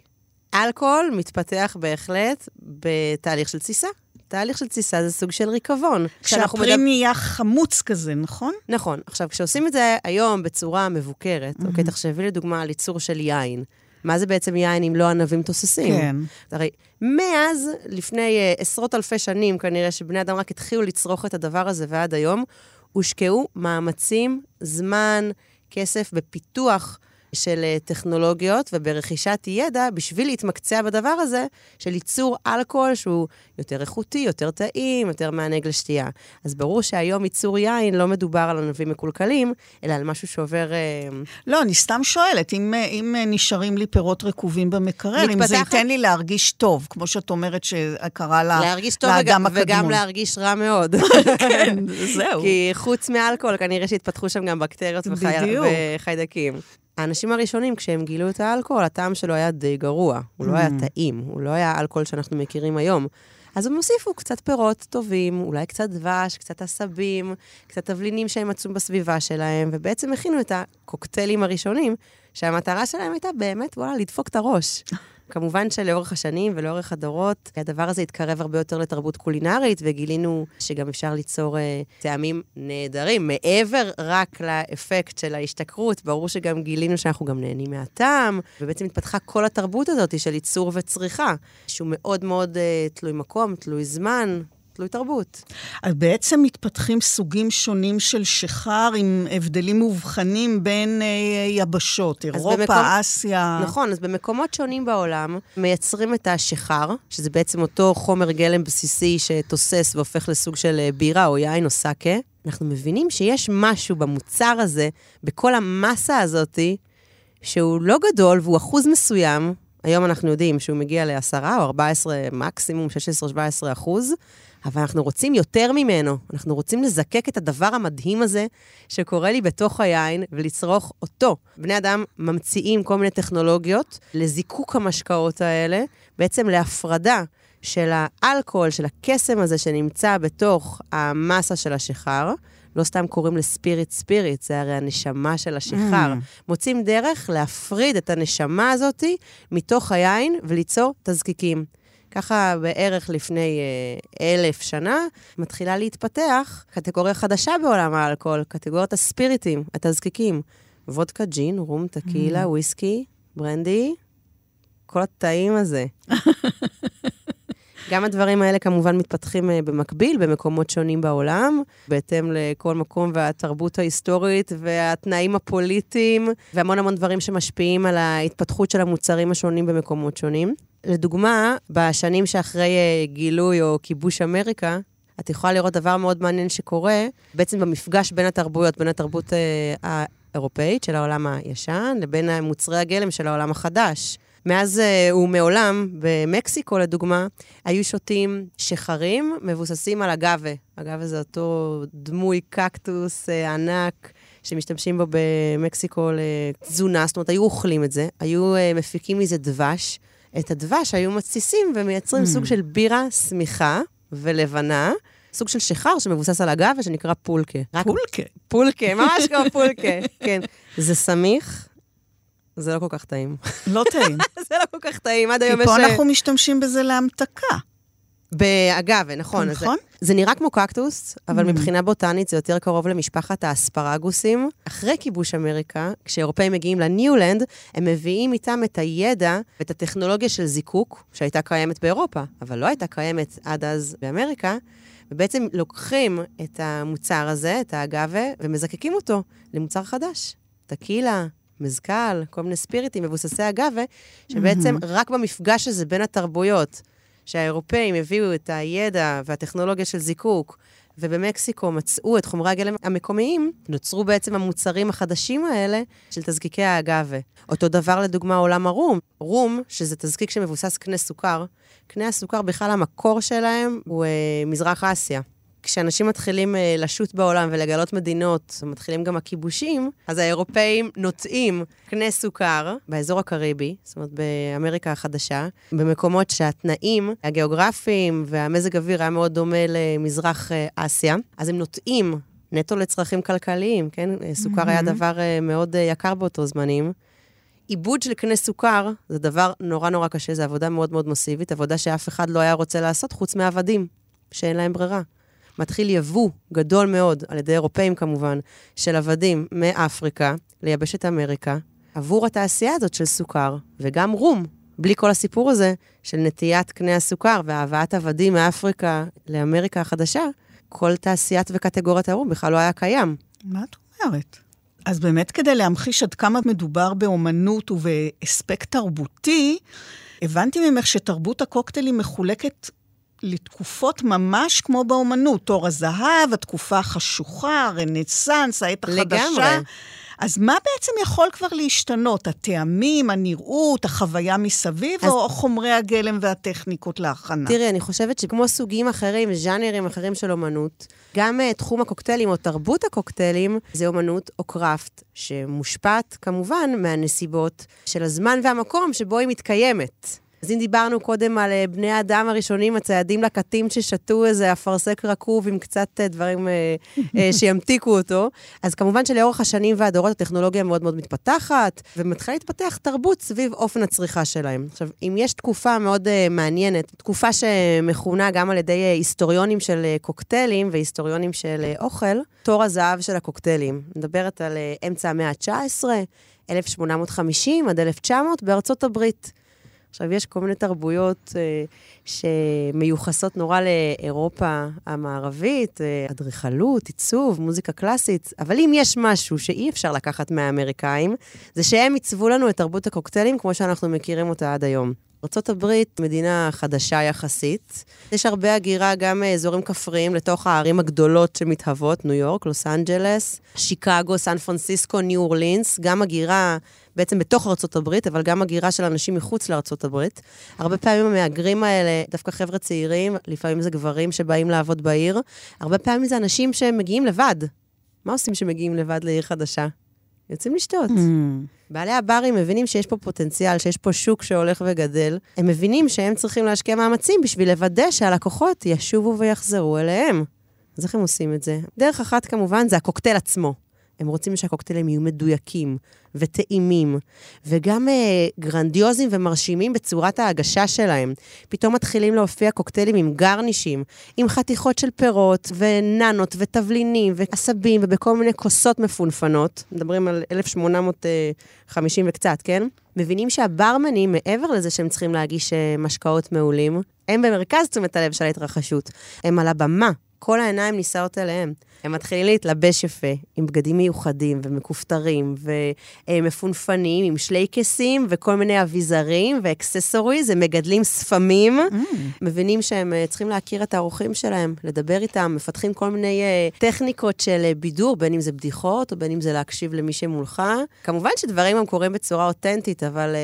אלכוהול מתפתח בהחלט בתהליך של תסיסה. תהליך של תסיסה זה סוג של ריקבון. כשהפרי מדבר- נהיה חמוץ כזה, נכון? נכון. עכשיו, כשעושים את זה היום בצורה מבוקרת, אוקיי, תחשבי לדוגמה על ייצור של יין. מה זה בעצם יין אם לא ענבים תוססים? כן. הרי מאז, לפני uh, עשרות אלפי שנים, כנראה שבני אדם רק התחילו לצרוך את הדבר הזה ועד היום, הושקעו מאמצים, זמן, כסף בפיתוח של uh, טכנולוגיות וברכישת ידע בשביל להתמקצע בדבר הזה של ייצור אלכוהול שהוא יותר איכותי, יותר טעים, יותר מענג לשתייה. אז ברור שהיום ייצור יין לא מדובר על ענבים מקולקלים, אלא על משהו שעובר... Uh, לא, אני סתם שואלת, אם, אה, אם אה, נשארים לי פירות רקובים במקרר, אם זה ייתן לי להרגיש טוב, כמו שאת אומרת שקרה ל- להרגיש טוב לאדם וגם, וגם הקדמון. להרגיש רע מאוד. כן, זהו. כי חוץ מאלכוהול, כנראה שהתפתחו שם גם בקטריות וחי... וחיידקים. האנשים הראשונים, כשהם גילו את האלכוהול, הטעם שלו היה די גרוע. הוא לא היה טעים, הוא לא היה האלכוהול שאנחנו מכירים היום. אז הם הוסיפו קצת פירות טובים, אולי קצת דבש, קצת עשבים, קצת תבלינים שהם מצאו בסביבה שלהם, ובעצם הכינו את הקוקטיילים הראשונים, שהמטרה שלהם הייתה באמת, וואלה, לדפוק את הראש. כמובן שלאורך השנים ולאורך הדורות, הדבר הזה התקרב הרבה יותר לתרבות קולינרית, וגילינו שגם אפשר ליצור אה, טעמים נהדרים. מעבר רק לאפקט של ההשתכרות, ברור שגם גילינו שאנחנו גם נהנים מהטעם, ובעצם התפתחה כל התרבות הזאת של ייצור וצריכה, שהוא מאוד מאוד אה, תלוי מקום, תלוי זמן, תלוי תרבות. אז בעצם מתפתחים סוגים שונים של שיכר עם הבדלים מובחנים בין אה, יבשות, אירופה, במקום- אסיה. נכון, אז במקומות שונים בעולם מייצרים את השיכר, שזה בעצם אותו חומר גלם בסיסי שתוסס והופך לסוג של אה, בירה או יין או סאקה. אנחנו מבינים שיש משהו במוצר הזה, בכל המסה הזאתי, שהוא לא גדול והוא אחוז מסוים, היום אנחנו יודעים שהוא מגיע ל-10 או 14, מקסימום 16-17 אחוז, אבל אנחנו רוצים יותר ממנו. אנחנו רוצים לזקק את הדבר המדהים הזה שקורה לי בתוך היין ולצרוך אותו. בני אדם ממציאים כל מיני טכנולוגיות לזיקוק המשקאות האלה, בעצם להפרדה של האלכוהול, של הקסם הזה שנמצא בתוך המסה של השיכר. לא סתם קוראים לספיריט ספיריט, זה הרי הנשמה של השיכר. Mm. מוצאים דרך להפריד את הנשמה הזאת מתוך היין וליצור תזקיקים. ככה בערך לפני אה, אלף שנה מתחילה להתפתח קטגוריה חדשה בעולם האלכוהול, קטגוריית הספיריטים, התזקיקים. וודקה, ג'ין, רום, טקילה, mm. וויסקי, ברנדי, כל הטעים הזה. גם הדברים האלה כמובן מתפתחים אה, במקביל במקומות שונים בעולם, בהתאם לכל מקום והתרבות ההיסטורית והתנאים הפוליטיים, והמון המון דברים שמשפיעים על ההתפתחות של המוצרים השונים במקומות שונים. לדוגמה, בשנים שאחרי אה, גילוי או כיבוש אמריקה, את יכולה לראות דבר מאוד מעניין שקורה, בעצם במפגש בין התרבויות, בין התרבות אה, האירופאית של העולם הישן, לבין מוצרי הגלם של העולם החדש. מאז uh, ומעולם, במקסיקו לדוגמה, היו שותים שחרים מבוססים על אגווה. אגווה זה אותו דמוי קקטוס uh, ענק. שמשתמשים בו במקסיקו לתזונה, זאת אומרת, היו אוכלים את זה, היו uh, מפיקים מזה דבש. את הדבש היו מתסיסים ומייצרים mm. סוג של בירה שמיכה ולבנה, סוג של שיכר שמבוסס על אגווה, שנקרא פולקה. פולקה? פולקה, ממש כמו פולקה, כן. זה סמיך, זה לא כל כך טעים. לא טעים. זה לא כל כך טעים, עד היום יש... כי פה אנחנו משתמשים בזה להמתקה. באגב, נכון. נכון. זה, זה נראה כמו קקטוס, אבל mm. מבחינה בוטנית זה יותר קרוב למשפחת האספרגוסים. אחרי כיבוש אמריקה, כשאירופאים מגיעים לניולנד, הם מביאים איתם את הידע ואת הטכנולוגיה של זיקוק, שהייתה קיימת באירופה, אבל לא הייתה קיימת עד אז באמריקה, ובעצם לוקחים את המוצר הזה, את האגווה, ומזקקים אותו למוצר חדש. טקילה, מזכ"ל, כל מיני ספיריטים מבוססי אגווה, שבעצם mm-hmm. רק במפגש הזה בין התרבויות, שהאירופאים הביאו את הידע והטכנולוגיה של זיקוק, ובמקסיקו מצאו את חומרי הגלם המקומיים, נוצרו בעצם המוצרים החדשים האלה של תזקיקי האגווה. אותו דבר לדוגמה עולם הרום. רום, שזה תזקיק שמבוסס קנה סוכר, קנה הסוכר בכלל המקור שלהם הוא אה, מזרח אסיה. כשאנשים מתחילים uh, לשוט בעולם ולגלות מדינות, מתחילים גם הכיבושים, אז האירופאים נוטעים קנה סוכר באזור הקריבי, זאת אומרת באמריקה החדשה, במקומות שהתנאים הגיאוגרפיים והמזג אוויר היה מאוד דומה למזרח uh, אסיה, אז הם נוטעים נטו לצרכים כלכליים, כן? סוכר mm-hmm. היה דבר מאוד יקר באותו זמנים. עיבוד של קנה סוכר זה דבר נורא נורא קשה, זו עבודה מאוד מאוד מסיבית, עבודה שאף אחד לא היה רוצה לעשות חוץ מעבדים, שאין להם ברירה. מתחיל יבוא גדול מאוד, על ידי אירופאים כמובן, של עבדים מאפריקה ליבשת אמריקה, עבור התעשייה הזאת של סוכר, וגם רום, בלי כל הסיפור הזה של נטיית קנה הסוכר והבאת עבדים מאפריקה לאמריקה החדשה, כל תעשיית וקטגוריית הרום בכלל לא היה קיים. מה את אומרת? אז באמת כדי להמחיש עד כמה מדובר באומנות ובאספקט תרבותי, הבנתי ממך שתרבות הקוקטיילים מחולקת לתקופות ממש כמו באומנות, תור הזהב, התקופה החשוכה, הרנסאנס, העת החדשה. לגמרי. אז מה בעצם יכול כבר להשתנות? הטעמים, הנראות, החוויה מסביב, אז... או חומרי הגלם והטכניקות להכנה? תראי, אני חושבת שכמו סוגים אחרים, ז'אנרים אחרים של אומנות, גם uh, תחום הקוקטיילים או תרבות הקוקטיילים זה אומנות או קראפט, שמושפעת כמובן מהנסיבות של הזמן והמקום שבו היא מתקיימת. אז אם דיברנו קודם על אה, בני האדם הראשונים, הציידים לקטים ששתו איזה אפרסק רקוב עם קצת אה, דברים אה, שימתיקו אותו, אז כמובן שלאורך השנים והדורות הטכנולוגיה מאוד מאוד מתפתחת, ומתחילה להתפתח תרבות סביב אופן הצריכה שלהם. עכשיו, אם יש תקופה מאוד מעניינת, תקופה שמכונה גם על ידי היסטוריונים של קוקטיילים והיסטוריונים של אוכל, תור הזהב של הקוקטיילים. מדברת על אמצע המאה ה-19, 1850 עד 1900 בארצות הברית. עכשיו, יש כל מיני תרבויות אה, שמיוחסות נורא לאירופה המערבית, אה, אדריכלות, עיצוב, מוזיקה קלאסית, אבל אם יש משהו שאי אפשר לקחת מהאמריקאים, זה שהם עיצבו לנו את תרבות הקוקטיילים כמו שאנחנו מכירים אותה עד היום. ארה"ב, מדינה חדשה יחסית. יש הרבה הגירה גם מאזורים כפריים לתוך הערים הגדולות שמתהוות, ניו יורק, לוס אנג'לס, שיקגו, סן פרנסיסקו, ניו אורלינס, גם הגירה בעצם בתוך ארצות הברית, אבל גם הגירה של אנשים מחוץ לארצות הברית. הרבה פעמים המהגרים האלה, דווקא חבר'ה צעירים, לפעמים זה גברים שבאים לעבוד בעיר, הרבה פעמים זה אנשים שמגיעים לבד. מה עושים כשמגיעים לבד לעיר חדשה? יוצאים לשתות. Mm. בעלי הברים מבינים שיש פה פוטנציאל, שיש פה שוק שהולך וגדל. הם מבינים שהם צריכים להשקיע מאמצים בשביל לוודא שהלקוחות ישובו ויחזרו אליהם. אז איך הם עושים את זה? דרך אחת כמובן זה הקוקטייל עצמו. הם רוצים שהקוקטיילים יהיו מדויקים וטעימים, וגם אה, גרנדיוזיים ומרשימים בצורת ההגשה שלהם. פתאום מתחילים להופיע קוקטיילים עם גרנישים, עם חתיכות של פירות, וננות, ותבלינים, ועשבים, ובכל מיני כוסות מפונפנות. מדברים על 1850 וקצת, כן? מבינים שהברמנים, מעבר לזה שהם צריכים להגיש אה, משקאות מעולים, הם במרכז תשומת הלב של ההתרחשות. הם על הבמה, כל העיניים נישאות אליהם. הם מתחילים להתלבש יפה, עם בגדים מיוחדים ומכופתרים ומפונפנים, עם שלייקסים וכל מיני אביזרים ואקססוריז, הם מגדלים ספמים, mm. מבינים שהם אה, צריכים להכיר את האורחים שלהם, לדבר איתם, מפתחים כל מיני uh, טכניקות של uh, בידור, בין אם זה בדיחות או בין אם זה להקשיב למי שמולך. כמובן שדברים הם קורים בצורה אותנטית, אבל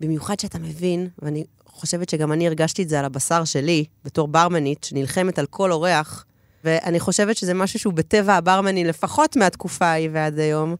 במיוחד שאתה מבין, ואני חושבת שגם אני הרגשתי את זה על הבשר שלי, בתור ברמנית, שנלחמת על כל אורח, ואני חושבת שזה משהו שהוא בטבע הברמני, לפחות מהתקופה ההיא ועד היום.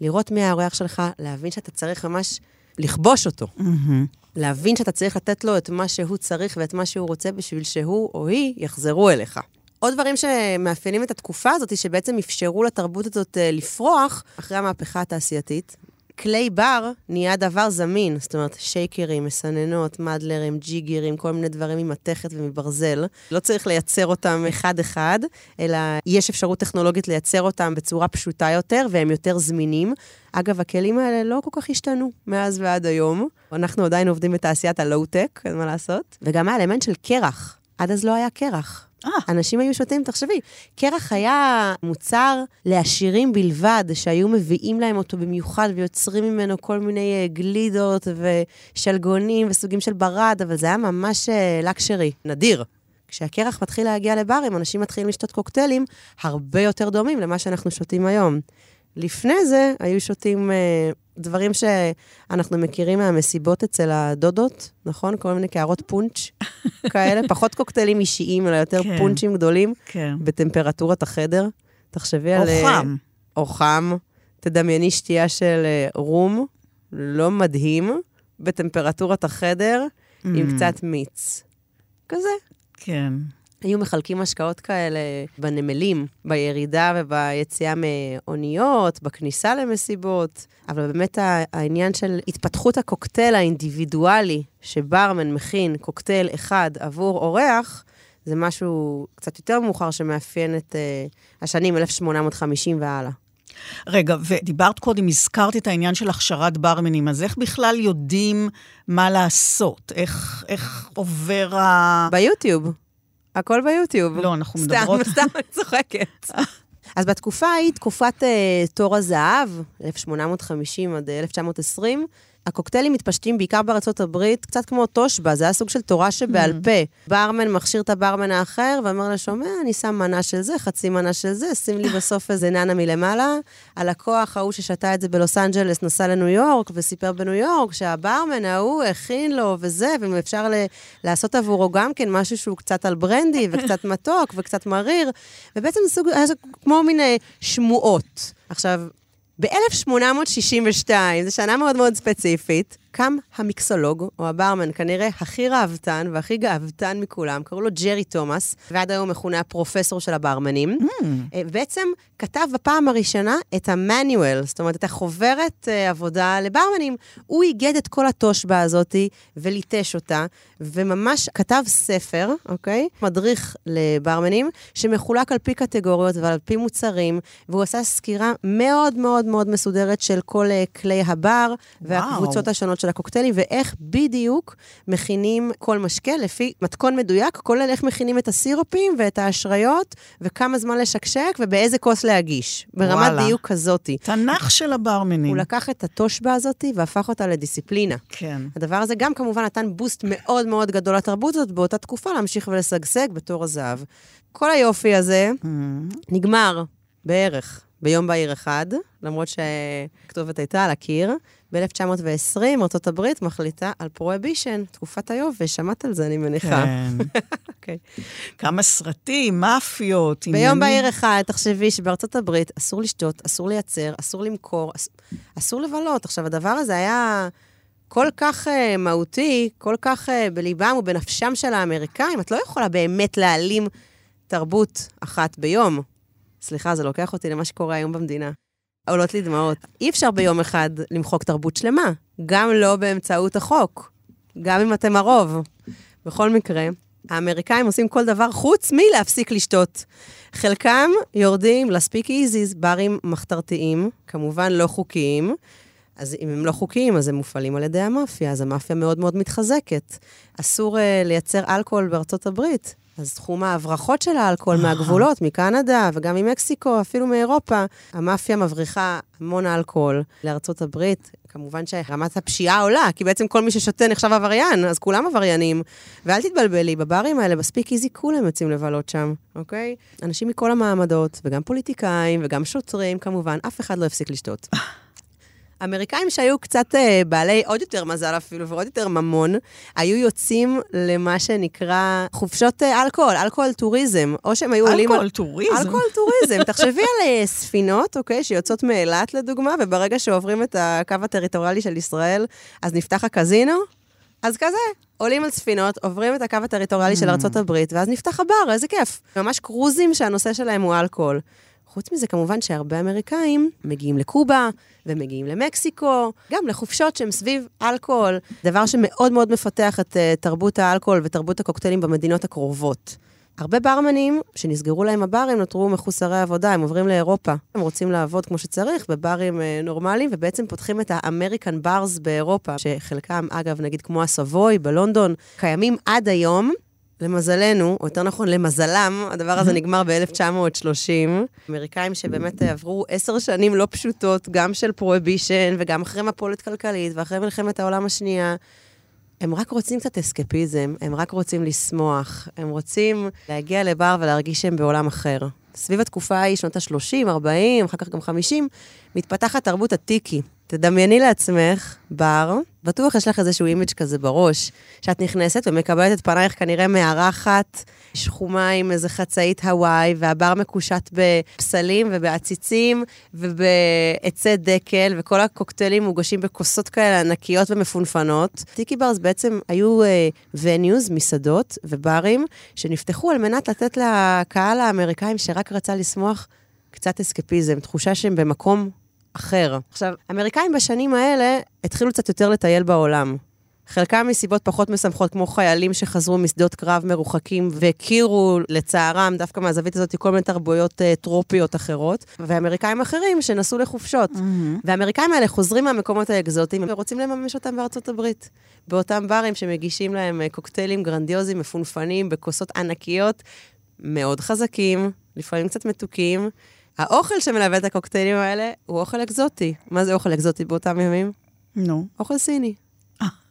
לראות מי האורח שלך, להבין שאתה צריך ממש לכבוש אותו. Mm-hmm. להבין שאתה צריך לתת לו את מה שהוא צריך ואת מה שהוא רוצה בשביל שהוא או היא יחזרו אליך. עוד דברים שמאפיינים את התקופה הזאת, שבעצם אפשרו לתרבות הזאת אה, לפרוח אחרי המהפכה התעשייתית. כלי בר נהיה דבר זמין, זאת אומרת, שייקרים, מסננות, מדלרים, ג'יגרים, כל מיני דברים ממתכת ומברזל. לא צריך לייצר אותם אחד-אחד, אלא יש אפשרות טכנולוגית לייצר אותם בצורה פשוטה יותר, והם יותר זמינים. אגב, הכלים האלה לא כל כך השתנו מאז ועד היום. אנחנו עדיין עובדים בתעשיית הלואו-טק, אין מה לעשות. וגם האלמנט של קרח. עד אז לא היה קרח. אה. אנשים היו שותים, תחשבי, קרח היה מוצר לעשירים בלבד, שהיו מביאים להם אותו במיוחד ויוצרים ממנו כל מיני אה, גלידות ושלגונים וסוגים של ברד, אבל זה היה ממש לקשרי, נדיר. כשהקרח מתחיל להגיע לברים, אנשים מתחילים לשתות קוקטיילים הרבה יותר דומים למה שאנחנו שותים היום. לפני זה היו שותים אה, דברים שאנחנו מכירים מהמסיבות אצל הדודות, נכון? כל מיני קערות פונץ' כאלה, פחות קוקטיילים אישיים, אלא יותר כן. פונצ'ים גדולים, כן. בטמפרטורת החדר. תחשבי או על... אה, חם. או חם. תדמייני שתייה של אה, רום, לא מדהים, בטמפרטורת החדר, עם Mm. קצת מיץ. כזה. כן. היו מחלקים השקעות כאלה בנמלים, בירידה וביציאה מאוניות, בכניסה למסיבות, אבל באמת העניין של התפתחות הקוקטייל האינדיבידואלי, שברמן מכין קוקטייל אחד עבור אורח, זה משהו קצת יותר מאוחר שמאפיין את uh, השנים 1850 והלאה. רגע, ודיברת קודם, הזכרת את העניין של הכשרת ברמנים, אז איך בכלל יודעים מה לעשות? איך, איך עובר ה... ביוטיוב. הכל ביוטיוב. לא, אנחנו סתם, מדברות... סתם, אני צוחקת. אז בתקופה ההיא, תקופת uh, תור הזהב, 1850 עד אה, 1920, הקוקטיילים מתפשטים בעיקר בארצות הברית, קצת כמו תושבע, זה היה סוג של תורה שבעל Mm. פה. ברמן מכשיר את הברמן האחר ואומר לשומע, אני שם מנה של זה, חצי מנה של זה, שים לי בסוף איזה ננה מלמעלה. הלקוח ההוא ששתה את זה בלוס אנג'לס נסע לניו יורק וסיפר בניו יורק שהברמן ההוא הכין לו וזה, ואם אפשר ל- לעשות עבורו גם כן משהו שהוא קצת על ברנדי וקצת מתוק וקצת מריר, ובעצם זה סוג, כמו מיני שמועות. עכשיו, ב-1862, זו שנה מאוד מאוד ספציפית, קם המיקסולוג, או הברמן, כנראה הכי ראוותן והכי גאוותן מכולם, קראו לו ג'רי תומאס, ועד היום מכונה הפרופסור של הברמנים. אה, בעצם כתב בפעם הראשונה את המנואל, זאת אומרת, את החוברת אה, עבודה לברמנים. הוא איגד את כל התושבע הזאתי וליטש אותה, וממש כתב ספר, אוקיי? מדריך לברמנים, שמחולק על פי קטגוריות ועל פי מוצרים, והוא עשה סקירה מאוד מאוד מאוד מסודרת של כל אה, כלי הבר והקבוצות השונות של הקוקטיילים, ואיך בדיוק מכינים כל משקה לפי מתכון מדויק, כולל איך מכינים את הסירופים ואת האשריות, וכמה זמן לשקשק ובאיזה כוס להגיש. ברמת וואלה. דיוק כזאתי. תנ"ך של הברמנים. הוא לקח את התושבע הזאתי והפך אותה לדיסציפלינה. כן. הדבר הזה גם כמובן נתן בוסט מאוד מאוד גדול לתרבות הזאת באותה תקופה להמשיך ולשגשג בתור הזהב. כל היופי הזה Mm. נגמר בערך ביום בהיר אחד, למרות שהכתובת הייתה על הקיר. ב-1920 ארה"ב מחליטה על פרוהבישן, תקופת היובש, שמעת על זה, אני מניחה. כן. אוקיי. כמה סרטים, מאפיות, ביום בהיר אחד, תחשבי שבארצות הברית אסור לשתות, אסור לייצר, אסור למכור, אס... אסור לבלות. עכשיו, הדבר הזה היה כל כך uh, מהותי, כל כך uh, בליבם ובנפשם של האמריקאים, את לא יכולה באמת להעלים תרבות אחת ביום. סליחה, זה לוקח אותי למה שקורה היום במדינה. עולות לי דמעות. אי אפשר ביום אחד למחוק תרבות שלמה, גם לא באמצעות החוק, גם אם אתם הרוב. בכל מקרה, האמריקאים עושים כל דבר חוץ מלהפסיק לשתות. חלקם יורדים לספיק איזיז, ברים מחתרתיים, כמובן לא חוקיים. אז אם הם לא חוקיים, אז הם מופעלים על ידי המאפיה, אז המאפיה מאוד מאוד מתחזקת. אסור uh, לייצר אלכוהול בארצות הברית, אז תחום ההברחות של האלכוהול מהגבולות, מקנדה וגם ממקסיקו, אפילו מאירופה, המאפיה מבריחה המון אלכוהול לארצות הברית. כמובן שרמת הפשיעה עולה, כי בעצם כל מי ששותה נחשב עבריין, אז כולם עבריינים. ואל תתבלבלי, בברים האלה, בספיק איזי כולם יוצאים לבלות שם, אוקיי? אנשים מכל המעמדות, וגם פוליטיקאים, וגם שוטרים, כמובן, אף אחד לא הפסיק לשתות. אמריקאים שהיו קצת אה, בעלי עוד יותר מזל אפילו ועוד יותר ממון, היו יוצאים למה שנקרא חופשות אה, אלכוהול, אלכוהול טוריזם, או שהם היו עולים... אלכוהול טוריזם? אלכוהול טוריזם. תחשבי על אה, ספינות, אוקיי, שיוצאות מאילת לדוגמה, וברגע שעוברים את הקו הטריטוריאלי של ישראל, אז נפתח הקזינו. אז כזה, עולים על ספינות, עוברים את הקו הטריטוריאלי של ארה"ב, ואז נפתח הבר, איזה כיף. ממש קרוזים שהנושא שלהם הוא אלכוהול. חוץ מזה, כמובן שהרבה אמריקאים מגיעים לקובה ומגיעים למקסיקו, גם לחופשות שהן סביב אלכוהול, דבר שמאוד מאוד מפתח את uh, תרבות האלכוהול ותרבות הקוקטיילים במדינות הקרובות. הרבה ברמנים שנסגרו להם הברים נותרו מחוסרי עבודה, הם עוברים לאירופה. הם רוצים לעבוד כמו שצריך בברים uh, נורמליים, ובעצם פותחים את האמריקן ברס באירופה, שחלקם, אגב, נגיד כמו הסבוי בלונדון, קיימים עד היום. למזלנו, או יותר נכון, למזלם, הדבר הזה נגמר ב-1930. אמריקאים שבאמת עברו עשר שנים לא פשוטות, גם של פרוהבישן, וגם אחרי מפולת כלכלית, ואחרי מלחמת העולם השנייה. הם רק רוצים קצת אסקפיזם, הם רק רוצים לשמוח, הם רוצים להגיע לבר ולהרגיש שהם בעולם אחר. סביב התקופה ההיא, שנות ה-30, 40, אחר כך גם 50, מתפתחת תרבות הטיקי. תדמייני לעצמך בר, בטוח יש לך איזשהו image כזה בראש, שאת נכנסת ומקבלת את פנייך כנראה מארחת, שחומה עם איזה חצאית הוואי, והבר מקושט בפסלים ובעציצים ובעצי דקל, וכל הקוקטיילים מוגשים בכוסות כאלה ענקיות ומפונפנות. Tiki bars בעצם היו venues, uh, מסעדות וברים, שנפתחו על מנת לתת לקהל האמריקאים שרק רצה לשמוח קצת אסקפיזם, תחושה שהם במקום אחר. עכשיו, אמריקאים בשנים האלה התחילו קצת יותר לטייל בעולם. חלקם מסיבות פחות משמחות, כמו חיילים שחזרו משדות קרב מרוחקים והכירו, לצערם, דווקא מהזווית הזאת, כל מיני תרבויות uh, טרופיות אחרות, ואמריקאים אחרים שנסעו לחופשות. Mm-hmm. והאמריקאים האלה חוזרים מהמקומות האקזוטיים ורוצים לממש אותם בארצות הברית. באותם ברים שמגישים להם uh, קוקטיילים גרנדיוזיים, מפונפנים, בכוסות ענקיות, מאוד חזקים, לפעמים קצת מתוקים. האוכל שמלווה את הקוקטיילים האלה הוא אוכל אקזוטי. מה זה אוכל אקזוטי באותם ימים? נו. No. אוכל סיני.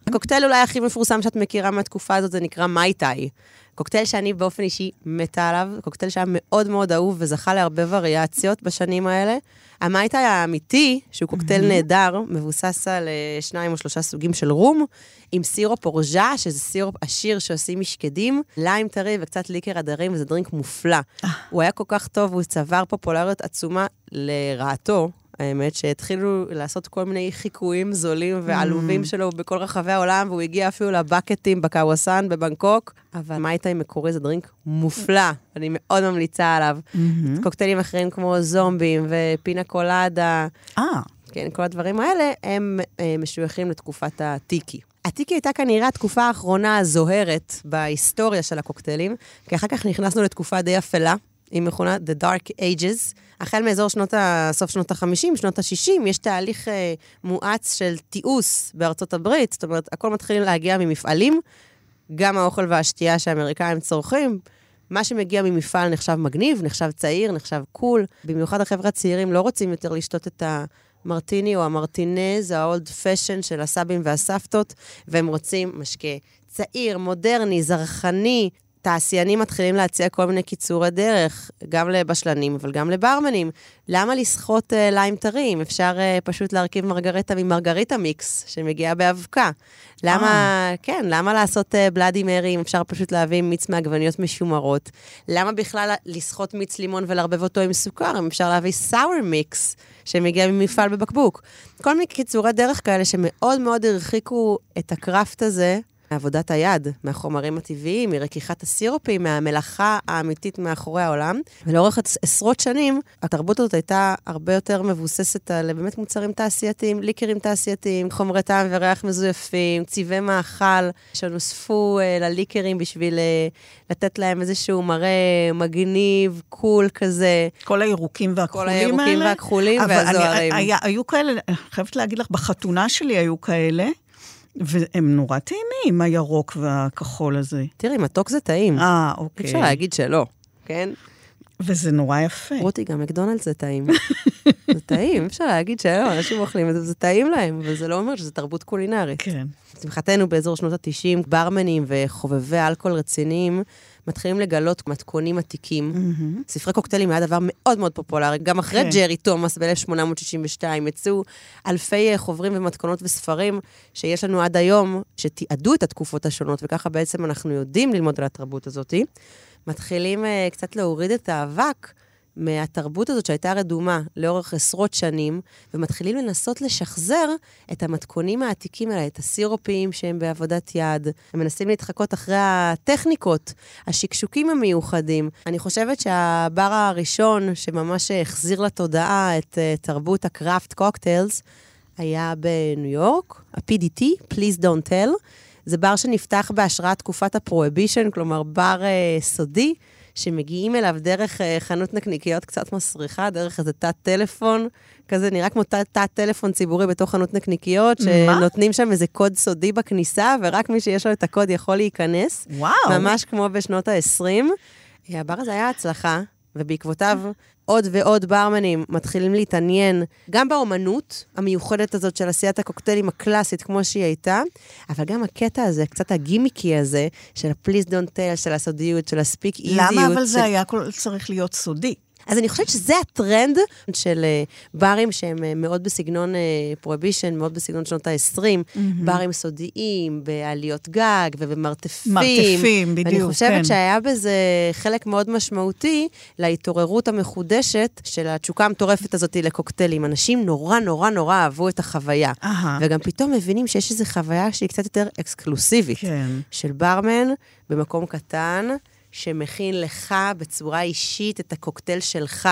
הקוקטייל אולי הכי מפורסם שאת מכירה מהתקופה הזאת, זה נקרא מייטאי. קוקטייל שאני באופן אישי מתה עליו, קוקטייל שהיה מאוד מאוד אהוב וזכה להרבה וריאציות בשנים האלה. המייטאי האמיתי, שהוא קוקטייל mm-hmm. נהדר, מבוסס על אה, שניים או שלושה סוגים של רום, עם סירופ אורג'ה, שזה סירופ עשיר שעושים משקדים, ליים טרי וקצת ליקר הדרים, וזה דרינק מופלא. Ah. הוא היה כל כך טוב, הוא צבר פופולריות עצומה לרעתו, האמת, שהתחילו לעשות כל מיני חיקויים זולים ועלובים mm. שלו בכל רחבי העולם, והוא הגיע אפילו לבקטים בקוואסן בבנקוק, אבל מייטאי מקורי זה דרינק מופלא, אני מאוד ממליצה עליו. Mm-hmm. קוקטיילים אחרים כמו זומבים ופינה קולדה. אה. כן, כל הדברים האלה הם אה, משויכים לתקופת הטיקי. הטיקי הייתה כנראה התקופה האחרונה הזוהרת בהיסטוריה של הקוקטיילים, כי אחר כך נכנסנו לתקופה די אפלה, היא מכונה The Dark Ages. החל מאזור שנות ה... סוף שנות ה-50, שנות ה-60, יש תהליך אה, מואץ של תיעוש בארצות הברית, זאת אומרת, הכל מתחיל להגיע ממפעלים, גם האוכל והשתייה שהאמריקאים צורכים. מה שמגיע ממפעל נחשב מגניב, נחשב צעיר, נחשב קול. במיוחד החבר'ה הצעירים לא רוצים יותר לשתות את המרטיני או המרטינז, האולד פשן של הסבים והסבתות, והם רוצים משקה צעיר, מודרני, זרחני, תעשיינים מתחילים להציע כל מיני קיצורי דרך, גם לבשלנים, אבל גם לברמנים. למה לסחוט uh, ליים טרי? אם אפשר uh, פשוט להרכיב מרגריטה ממרגריטה מיקס, שמגיעה באבקה. למה, אה. כן, למה לעשות uh, בלאדי מרי אם אפשר פשוט להביא מיץ מעגבניות משומרות? למה בכלל לסחוט מיץ לימון ולערבב אותו עם סוכר, אם אפשר להביא סאואר מיקס, שמגיע ממפעל בבקבוק? כל מיני קיצורי דרך כאלה שמאוד מאוד הרחיקו את הקראפט הזה מעבודת היד, מהחומרים הטבעיים, מרכיכת הסירופים, מהמלאכה האמיתית מאחורי העולם. ולאורך עשרות שנים, התרבות הזאת הייתה הרבה יותר מבוססת על באמת מוצרים תעשייתיים, ליקרים תעשייתיים, חומרי טעם וריח מזויפים, צבעי מאכל שנוספו uh, לליקרים בשביל uh, לתת להם איזשהו מראה מגניב, קול כזה. כל הירוקים והכחולים כל האלה. הירוקים והכחולים והזוהרים. אבל היו כאלה, אני חייבת להגיד לך, בחתונה שלי היו כאלה. והם נורא טעימים, הירוק והכחול הזה. תראי, מתוק זה טעים. אה, אוקיי. אפשר להגיד שלא, כן? וזה נורא יפה. רותי, גם מקדונלדס זה טעים. זה טעים, אפשר להגיד שלא, אנשים אוכלים את זה, זה טעים להם, אבל זה לא אומר שזה תרבות קולינרית. כן. לשמחתנו, באזור שנות ה-90, ברמנים וחובבי אלכוהול רציניים מתחילים לגלות מתכונים עתיקים. Mm-hmm. ספרי קוקטיילים היה דבר מאוד מאוד פופולרי. גם אחרי כן. ג'רי תומאס ב-1862 יצאו אלפי אה, חוברים ומתכונות וספרים שיש לנו עד היום, שתיעדו את התקופות השונות, וככה בעצם אנחנו יודעים ללמוד על התרבות הזאת. מתחילים uh, קצת להוריד את האבק מהתרבות הזאת שהייתה רדומה לאורך עשרות שנים, ומתחילים לנסות לשחזר את המתכונים העתיקים האלה, את הסירופים שהם בעבודת יד. הם מנסים להתחקות אחרי הטכניקות, השקשוקים המיוחדים. אני חושבת שהבר הראשון שממש החזיר לתודעה את uh, תרבות הקראפט קוקטיילס, היה בניו יורק, ה-PDT, Please Don't Tell. זה בר שנפתח בהשראת תקופת הפרוהבישן, כלומר בר uh, סודי, שמגיעים אליו דרך uh, חנות נקניקיות קצת מסריחה, דרך איזה תת טלפון, כזה נראה כמו תת, תת טלפון ציבורי בתוך חנות נקניקיות, שנותנים שם איזה קוד סודי בכניסה, ורק מי שיש לו את הקוד יכול להיכנס. וואו. ממש כמו בשנות ה-20. הבר הזה היה הצלחה, ובעקבותיו עוד ועוד ברמנים מתחילים להתעניין גם באומנות המיוחדת הזאת של עשיית הקוקטיילים הקלאסית כמו שהיא הייתה, אבל גם הקטע הזה, קצת הגימיקי הזה, של ה-please don't tell, של הסודיות, של הספיקאיזיות. למה אבל של... זה היה כל... צריך להיות סודי? אז אני חושבת שזה הטרנד של uh, ברים שהם uh, מאוד בסגנון prohibition, uh, מאוד בסגנון שנות ה-20, mm-hmm. ברים סודיים, בעליות גג ובמרתפים. מרתפים, בדיוק, אני חושבת כן. שהיה בזה חלק מאוד משמעותי להתעוררות המחודשת של התשוקה המטורפת הזאת לקוקטיילים. אנשים נורא נורא נורא אהבו את החוויה. אהה. וגם פתאום מבינים שיש איזו חוויה שהיא קצת יותר אקסקלוסיבית. כן. של ברמן במקום קטן. שמכין לך בצורה אישית את הקוקטייל שלך.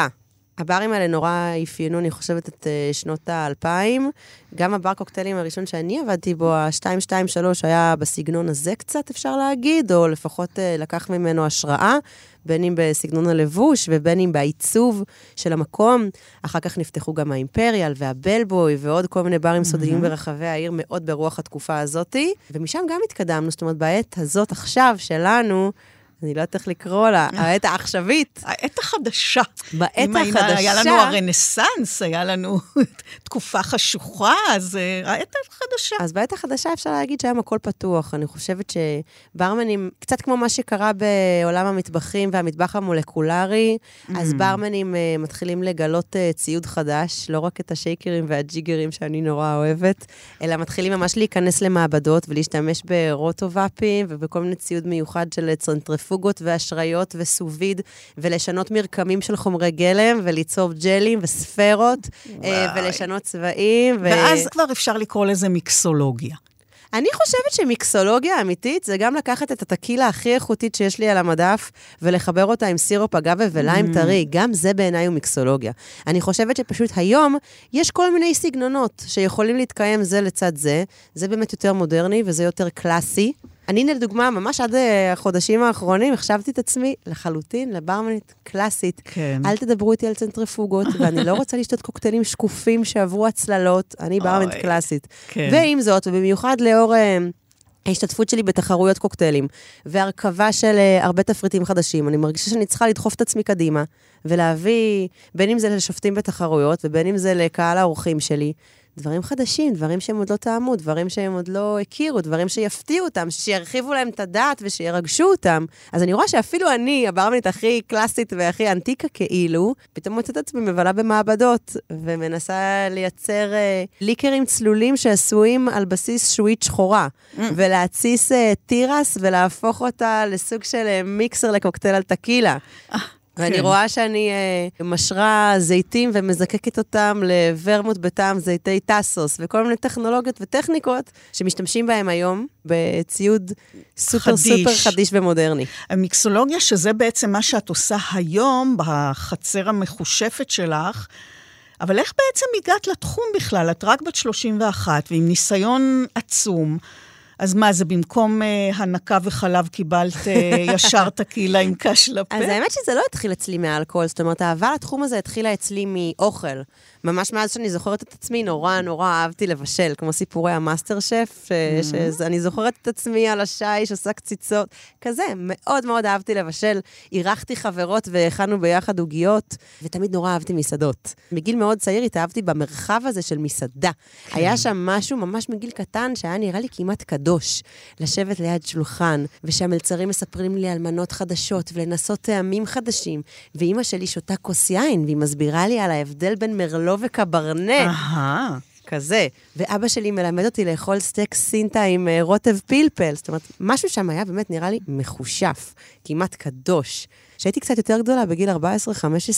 הברים האלה נורא אפיינו, אני חושבת, את uh, שנות האלפיים. גם הבר קוקטיילים הראשון שאני עבדתי בו, ה-223, היה בסגנון הזה קצת, אפשר להגיד, או לפחות uh, לקח ממנו השראה, בין אם בסגנון הלבוש ובין אם בעיצוב של המקום. אחר כך נפתחו גם האימפריאל והבלבוי ועוד כל מיני ברים סודיים ברחבי העיר, מאוד ברוח התקופה הזאתי. ומשם גם התקדמנו, זאת אומרת, בעת הזאת עכשיו, שלנו, אני לא יודעת איך לקרוא לה, העת העכשווית. העת החדשה. בעת החדשה. היה לנו הרנסאנס, היה לנו תקופה חשוכה, אז אה, העת החדשה. אז בעת החדשה אפשר להגיד שהיום הכל פתוח. אני חושבת שברמנים, קצת כמו מה שקרה בעולם המטבחים והמטבח המולקולרי, אז ברמנים uh, מתחילים לגלות uh, ציוד חדש, לא רק את השייקרים והג'יגרים שאני נורא אוהבת, אלא מתחילים ממש להיכנס למעבדות ולהשתמש ברוטו-ואפים ובכל מיני ציוד מיוחד של צנטריפוגות ואשריות וסוביד, ולשנות מרקמים של חומרי גלם וליצור ג'לים וספרות, אה, ולשנות צבעים. ו... ואז כבר אפשר לקרוא לזה מיקסולוגיה. אני חושבת שמיקסולוגיה אמיתית זה גם לקחת את הטקילה הכי איכותית שיש לי על המדף ולחבר אותה עם סירופ אגבה וליים טרי. גם זה בעיניי הוא מיקסולוגיה. אני חושבת שפשוט היום יש כל מיני סגנונות שיכולים להתקיים זה לצד זה. זה באמת יותר מודרני וזה יותר קלאסי. אני, לדוגמה, ממש עד אה, החודשים האחרונים, החשבתי את עצמי לחלוטין לברמנית קלאסית. כן. אל תדברו איתי על צנטריפוגות, ואני לא רוצה לשתות קוקטיילים שקופים שעברו הצללות, אני ברמנית אוי, קלאסית. כן. ועם זאת, ובמיוחד לאור אה, ההשתתפות שלי בתחרויות קוקטיילים, והרכבה של אה, הרבה תפריטים חדשים, אני מרגישה שאני צריכה לדחוף את עצמי קדימה, ולהביא, בין אם זה לשופטים בתחרויות, ובין אם זה לקהל האורחים שלי, דברים חדשים, דברים שהם עוד לא טעמו, דברים שהם עוד לא הכירו, דברים שיפתיעו אותם, שירחיבו להם את הדעת ושירגשו אותם. אז אני רואה שאפילו אני, הברמנית הכי קלאסית והכי אנטיקה כאילו, פתאום מוצאת עצמי מבלה במעבדות, ומנסה לייצר אה, ליקרים צלולים שעשויים על בסיס שועית שחורה, mm. ולהתסיס אה, תירס ולהפוך אותה לסוג של אה, מיקסר לקוקטייל על טקילה. ואני כן. רואה שאני uh, משרה זיתים ומזקקת אותם לוורמוט בטעם זיתי טאסוס, וכל מיני טכנולוגיות וטכניקות שמשתמשים בהם היום בציוד סופר חדיש. סופר חדיש ומודרני. המיקסולוגיה, שזה בעצם מה שאת עושה היום בחצר המחושפת שלך, אבל איך בעצם הגעת לתחום בכלל? את רק בת 31 ועם ניסיון עצום. אז מה, זה במקום אה, הנקה וחלב קיבלת אה, ישר טקילה עם קש לפה? אז האמת שזה לא התחיל אצלי מאלכוהול, זאת אומרת, האהבה לתחום הזה התחילה אצלי מאוכל. ממש מאז שאני זוכרת את עצמי, נורא נורא אהבתי לבשל, כמו סיפורי המאסטר שף, mm-hmm. שאני זוכרת את עצמי על השיש, עושה קציצות, כזה, מאוד מאוד אהבתי לבשל. אירחתי חברות והכנו ביחד עוגיות, ותמיד נורא אהבתי מסעדות. מגיל מאוד צעיר התאהבתי במרחב הזה של מסעדה. כן. היה שם משהו ממש מגיל קטן שהיה נראה לי כמעט קדוש, לשבת ליד שולחן, ושהמלצרים מספרים לי על מנות חדשות ולנסות טעמים חדשים, ואימא שלי שותה כוס יין, והיא מסבירה לי על ההבדל בין מרלו וקברנט. אהה. כזה. ואבא שלי מלמד אותי לאכול סטייק סינטה עם uh, רוטב פלפל. זאת אומרת, משהו שם היה באמת נראה לי מחושף, כמעט קדוש. כשהייתי קצת יותר גדולה, בגיל 14-15,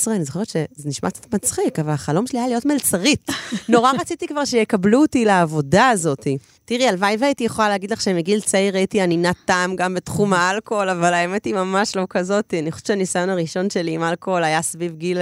אני זוכרת שזה נשמע קצת מצחיק, אבל החלום שלי היה להיות מלצרית. נורא רציתי כבר שיקבלו אותי לעבודה הזאת. תראי, הלוואי והייתי יכולה להגיד לך שמגיל צעיר הייתי ענינת טעם גם בתחום האלכוהול, אבל האמת היא ממש לא כזאת. אני חושבת שהניסיון הראשון שלי עם אלכוהול היה סביב גיל...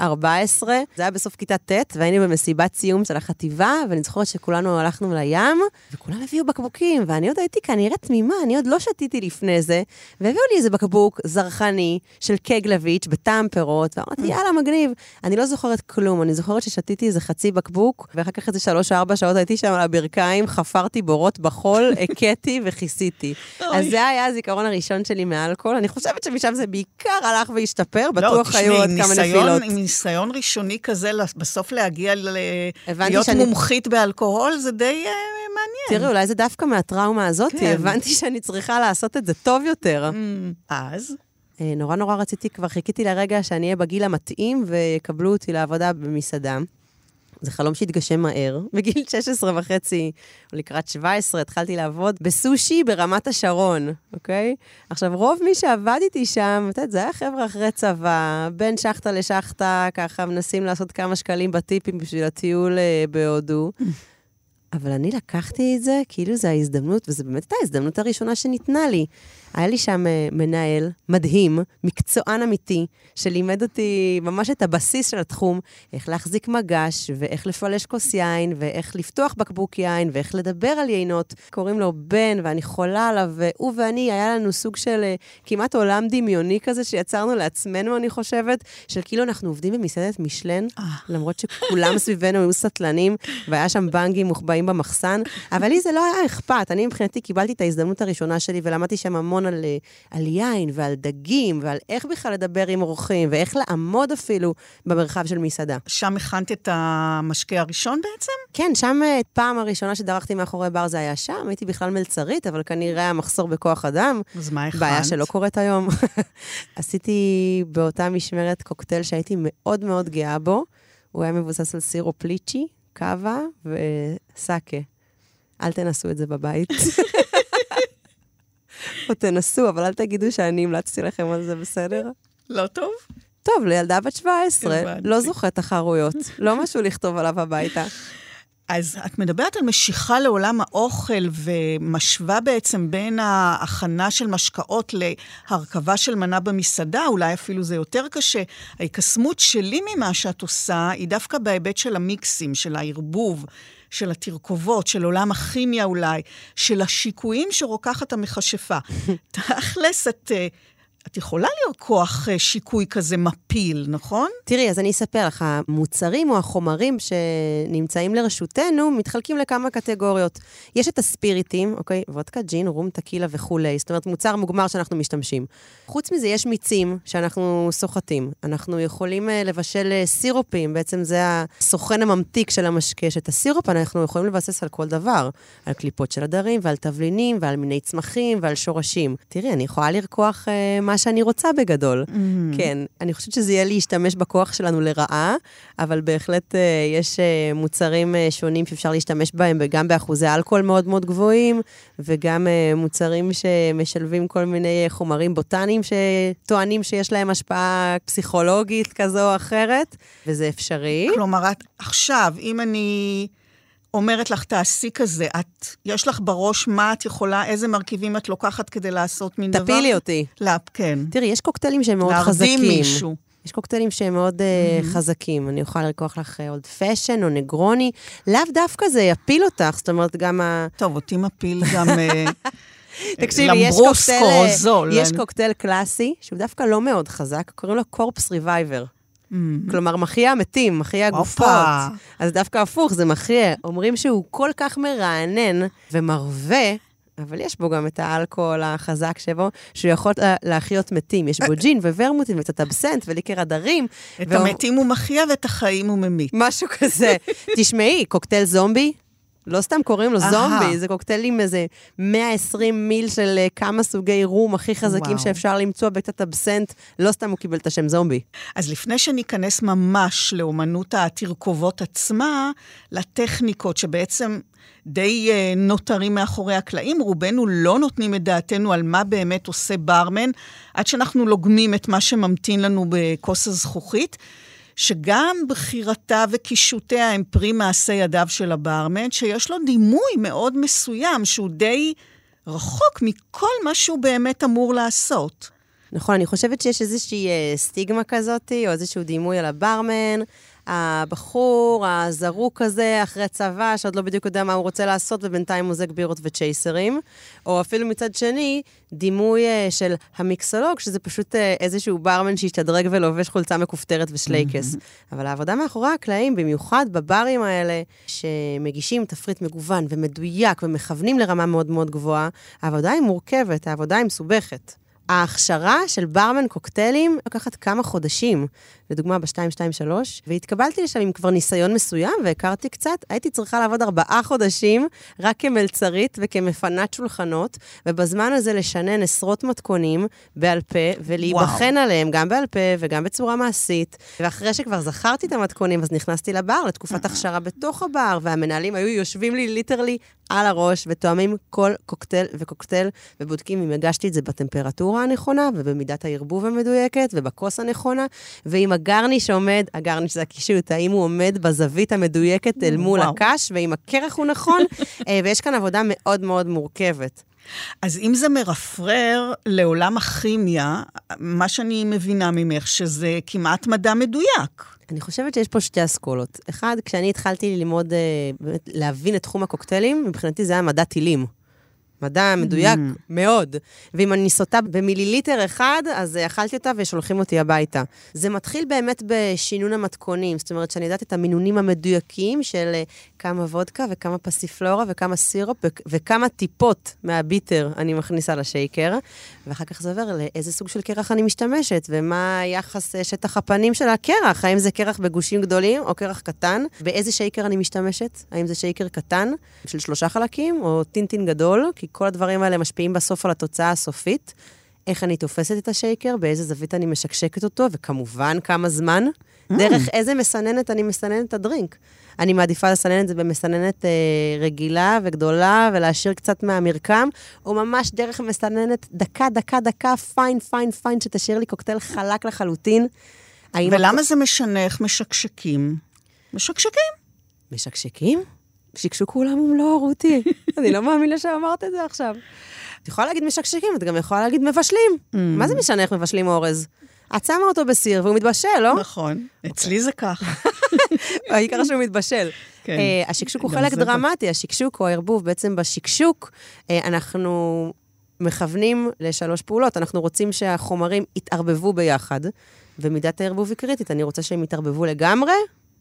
אה, 14, זה היה בסוף כיתה ט', והיינו במסיבת סיום של החטיבה, ואני זוכרת שכולנו הלכנו לים, וכולם הביאו בקבוקים, ואני עוד הייתי כנראה תמימה, אני עוד לא שתיתי לפני זה, והביאו לי איזה בקבוק זרחני של קגלביץ' בטעם פירות, ואמרתי, יאללה, מגניב. אני לא זוכרת כלום, אני זוכרת ששתיתי איזה חצי בקבוק, ואחר כך איזה שלוש-ארבע שעות הייתי שם על הברכיים, חפרתי בורות בחול, הכיתי וכיסיתי. אז זה היה הזיכרון הראשון שלי מאלכוהול. אני חושבת שמשם זה בעיקר הלך והשתפר, לא, בטוח היו עוד כמה נפילות. ניסיון ראשוני כזה, בסוף להגיע ל... להיות שאני... מומחית באלכוהול, זה די uh, מעניין. תראי, אולי זה דווקא מהטראומה הזאת, כן. הבנתי שאני צריכה לעשות את זה טוב יותר. Mm, אז? אה, נורא נורא רציתי, כבר חיכיתי לרגע שאני אהיה בגיל המתאים ויקבלו אותי לעבודה במסעדה. זה חלום שהתגשם מהר. בגיל 16 וחצי, או לקראת 17, התחלתי לעבוד בסושי ברמת השרון, אוקיי? עכשיו, רוב מי שעבד איתי שם, את יודעת, זה היה חבר'ה אחרי צבא, בין שחטה לשחטה, ככה מנסים לעשות כמה שקלים בטיפים בשביל הטיול אה, בהודו. אבל אני לקחתי את זה, כאילו זו ההזדמנות, וזו באמת הייתה ההזדמנות הראשונה שניתנה לי. היה לי שם uh, מנהל מדהים, מקצוען אמיתי, שלימד אותי ממש את הבסיס של התחום, איך להחזיק מגש, ואיך לפלש כוס יין, ואיך לפתוח בקבוק יין, ואיך לדבר על יינות. קוראים לו בן, ואני חולה עליו, והוא ואני, היה לנו סוג של uh, כמעט עולם דמיוני כזה, שיצרנו לעצמנו, אני חושבת, של כאילו אנחנו עובדים במסעדת משלן, אה. למרות שכולם סביבנו היו סטלנים, והיה שם בנגים מוחבאים במחסן, אבל לי זה לא היה אכפת. אני מבחינתי קיבלתי את ההזדמנות הראשונה שלי, ולמדתי שם המון על, אה, על יין ועל דגים ועל איך בכלל לדבר עם אורחים ואיך לעמוד אפילו במרחב של מסעדה. שם הכנת את המשקה הראשון בעצם? כן, שם אה, פעם הראשונה שדרכתי מאחורי בר זה היה שם, הייתי בכלל מלצרית, אבל כנראה היה מחסור בכוח אדם. אז מה הכנת? בעיה שלא קורית היום. עשיתי באותה משמרת קוקטייל שהייתי מאוד מאוד גאה בו. הוא היה מבוסס על סירו פליצ'י, קאבה וסאקה. אל תנסו את זה בבית. או תנסו, אבל אל תגידו שאני המלצתי לכם על זה, בסדר? לא טוב? טוב, לילדה בת 17, לא זוכה תחרויות, לא משהו לכתוב עליו הביתה. אז את מדברת על משיכה לעולם האוכל ומשווה בעצם בין ההכנה של משקאות להרכבה של מנה במסעדה, אולי אפילו זה יותר קשה. ההיקסמות שלי ממה שאת עושה היא דווקא בהיבט של המיקסים, של הערבוב, של התרכובות, של עולם הכימיה אולי, של השיקויים שרוקחת המכשפה. תכלס, את... את יכולה לרקוח אה, שיקוי כזה מפיל, נכון? תראי, אז אני אספר לך, המוצרים או החומרים שנמצאים לרשותנו מתחלקים לכמה קטגוריות. יש את הספיריטים, אוקיי? וודקה, ג'ין, רום, טקילה וכולי. זאת אומרת, מוצר מוגמר שאנחנו משתמשים. חוץ מזה, יש מיצים שאנחנו סוחטים. אנחנו יכולים uh, לבשל uh, סירופים, בעצם זה הסוכן הממתיק של המשקה. שאת הסירופ אנחנו יכולים לבסס על כל דבר. על קליפות של הדרים ועל תבלינים ועל מיני צמחים ועל שורשים. תראי, אני יכולה לרקוח uh, מה שאני רוצה בגדול. Mm-hmm. כן, אני חושבת שזה יהיה להשתמש בכוח שלנו לרעה, אבל בהחלט uh, יש uh, מוצרים uh, שונים שאפשר להשתמש בהם, גם באחוזי אלכוהול מאוד מאוד גבוהים, וגם uh, מוצרים שמשלבים כל מיני חומרים בוטניים שטוענים שיש להם השפעה פסיכולוגית כזו או אחרת, וזה אפשרי. כלומר, את עכשיו, אם אני... אומרת לך, תעשי כזה, את, יש לך בראש מה את יכולה, איזה מרכיבים את לוקחת כדי לעשות מין דבר? תפילי אותי. לא, כן. תראי, יש קוקטיילים שהם מאוד חזקים. להרדים מישהו. יש קוקטיילים שהם מאוד mm-hmm. uh, חזקים. אני יכולה לקוח לך אולד uh, פשן או נגרוני. לאו דווקא זה יפיל אותך, זאת אומרת, גם ה... טוב, אותי מפיל גם... אה, תקשיבי, יש קוקטייל, אה. יש קוקטייל קלאסי, שהוא דווקא לא מאוד חזק, קוראים לו Corpse Reviver. Mm-hmm. כלומר, מחיה מתים, מחיה גופות. אז דווקא הפוך, זה מחיה. אומרים שהוא כל כך מרענן ומרווה, אבל יש בו גם את האלכוהול החזק שבו, שהוא יכול להחיות מתים. יש בו ג'ין וורמוטין וקצת אבסנט וליקר הדרים. את המתים הוא מחיה ואת החיים הוא ממית. משהו כזה. תשמעי, קוקטייל זומבי, לא סתם קוראים לו זומבי, זה קוקטייל עם איזה 120 מיל של אה, כמה סוגי רום הכי חזקים וואו. שאפשר למצוא בקצת אבסנט, לא סתם הוא קיבל את השם זומבי. אז לפני שניכנס ממש לאומנות התרכובות עצמה, לטכניקות שבעצם די uh, נותרים מאחורי הקלעים, רובנו לא נותנים את דעתנו על מה באמת עושה ברמן, עד שאנחנו לוגמים את מה שממתין לנו בכוס הזכוכית. שגם בחירתה וקישוטיה הם פרי מעשה ידיו של הברמן, שיש לו דימוי מאוד מסוים, שהוא די רחוק מכל מה שהוא באמת אמור לעשות. נכון, אני חושבת שיש איזושהי אה, סטיגמה כזאת, או איזשהו דימוי על הברמן. הבחור הזרוק הזה אחרי צבא, שעוד לא בדיוק יודע מה הוא רוצה לעשות, ובינתיים מוזג בירות וצ'ייסרים. או אפילו מצד שני, דימוי uh, של המיקסולוג, שזה פשוט uh, איזשהו ברמן שהשתדרג ולובש חולצה מכופתרת ושלייקס. Mm-hmm. אבל העבודה מאחורי הקלעים, במיוחד בברים האלה, שמגישים תפריט מגוון ומדויק ומכוונים לרמה מאוד מאוד גבוהה, העבודה היא מורכבת, העבודה היא מסובכת. ההכשרה של ברמן קוקטיילים לקחת כמה חודשים, לדוגמה ב-223, והתקבלתי לשם עם כבר ניסיון מסוים והכרתי קצת. הייתי צריכה לעבוד ארבעה חודשים רק כמלצרית וכמפנת שולחנות, ובזמן הזה לשנן עשרות מתכונים בעל פה ולהיבחן וואו. עליהם גם בעל פה וגם בצורה מעשית. ואחרי שכבר זכרתי את המתכונים, אז נכנסתי לבר לתקופת הכשרה בתוך הבר, והמנהלים היו יושבים לי literally על הראש וטועמים כל קוקטייל וקוקטייל, ובודקים אם הגשתי את זה בטמפרטורה הנכונה ובמידת הערבוב המדויקת ובכוס הנכונה, ואם ה garnish עומד, ה garnish זה הקישוט, האם הוא עומד בזווית המדויקת אל מול וואו. הקש, ואם הקרח הוא נכון, אה, ויש כאן עבודה מאוד מאוד מורכבת. אז אם זה מרפרר לעולם הכימיה, מה שאני מבינה ממך, שזה כמעט מדע מדויק. אני חושבת שיש פה שתי אסכולות. אחד, כשאני התחלתי ללמוד, אה, באמת, להבין את תחום הקוקטיילים, מבחינתי זה היה מדע טילים. מדע מדויק mm. מאוד. ואם אני סוטה במיליליטר אחד, אז אכלתי אותה ושולחים אותי הביתה. זה מתחיל באמת בשינון המתכונים, זאת אומרת שאני יודעת את המינונים המדויקים של אה, כמה וודקה וכמה פסיפלורה וכמה סירופ וכמה טיפות מהביטר אני מכניסה לשייקר, ואחר כך זה עובר לאיזה סוג של קרח אני משתמשת, ומה יחס אה, שטח הפנים של הקרח, האם זה קרח בגושים גדולים או קרח קטן, באיזה שייקר אני משתמשת, האם זה שייקר קטן של שלושה חלקים או טינטין גדול, כי כל הדברים האלה משפיעים בסוף על התוצאה הסופית. איך אני תופסת את השייקר, באיזה זווית אני משקשקת אותו, וכמובן כמה זמן, mm. דרך איזה מסננת אני מסננת את הדרינק. אני מעדיפה לסנן את זה במסננת אה, רגילה וגדולה, ולהשאיר קצת מהמרקם, או ממש דרך מסננת דקה, דקה, דקה, פיין, פיין, פיין, שתשאיר לי קוקטייל חלק לחלוטין. ולמה זה משנה איך משקשקים? משקשקים. משקשקים? שקשוקו עולם ומלואו, רותי. אני לא מאמינה שאמרת את זה עכשיו. את יכולה להגיד משקשקים, את גם יכולה להגיד מבשלים. Mm. מה זה משנה איך מבשלים אורז? את שמה אותו בסיר והוא מתבשל, לא? נכון. אצלי זה ככה. העיקר שהוא מתבשל. כן. Uh, השקשוק הוא חלק דרמטי, השקשוק או הערבוב, בעצם בשקשוק uh, אנחנו מכוונים לשלוש פעולות. אנחנו רוצים שהחומרים יתערבבו ביחד, ומידת הערבוב היא קריטית. אני רוצה שהם יתערבבו לגמרי,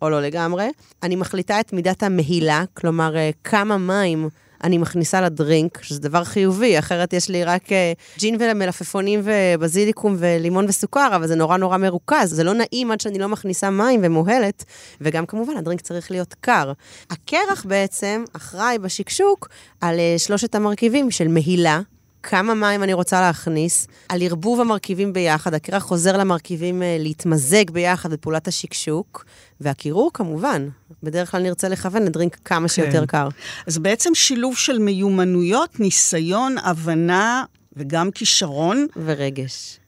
או לא לגמרי. אני מחליטה את מידת המהילה, כלומר, אה, כמה מים אני מכניסה לדרינק, שזה דבר חיובי, אחרת יש לי רק אה, ג'ין ומלפפונים ובזיליקום ולימון וסוכר, אבל זה נורא נורא מרוכז. זה לא נעים עד שאני לא מכניסה מים ומוהלת, וגם כמובן, הדרינק צריך להיות קר. הקרח בעצם אחראי בשקשוק על אה, שלושת המרכיבים של מהילה, כמה מים אני רוצה להכניס, על ערבוב המרכיבים ביחד, הקרח חוזר למרכיבים אה, להתמזג ביחד בפעולת השקשוק, והקירור כמובן, בדרך כלל נרצה לכוון לדרינק כמה שיותר כן. קר. אז בעצם שילוב של מיומנויות, ניסיון, הבנה וגם כישרון. ורגש.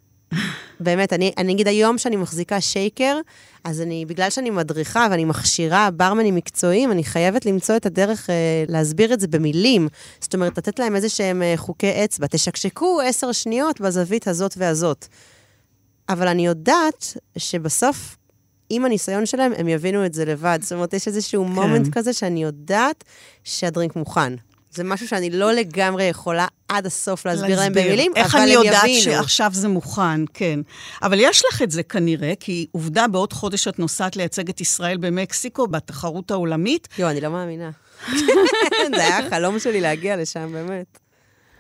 באמת, אני, אני אגיד היום שאני מחזיקה שייקר, אז אני, בגלל שאני מדריכה ואני מכשירה ברמנים מקצועיים, אני חייבת למצוא את הדרך אה, להסביר את זה במילים. זאת אומרת, לתת להם איזה שהם אה, חוקי אצבע. תשקשקו עשר שניות בזווית הזאת והזאת. אבל אני יודעת שבסוף, עם הניסיון שלהם, הם יבינו את זה לבד. זאת אומרת, יש איזשהו כן. מומנט כזה שאני יודעת שהדרינק מוכן. זה משהו שאני לא לגמרי יכולה עד הסוף להסביר, להסביר. להם במילים, אבל הם יבינו. איך אני יודעת שעכשיו זה מוכן, כן. אבל יש לך את זה כנראה, כי עובדה, בעוד חודש את נוסעת לייצג את ישראל במקסיקו, בתחרות העולמית. יואו, אני לא מאמינה. זה היה החלום שלי להגיע לשם, באמת.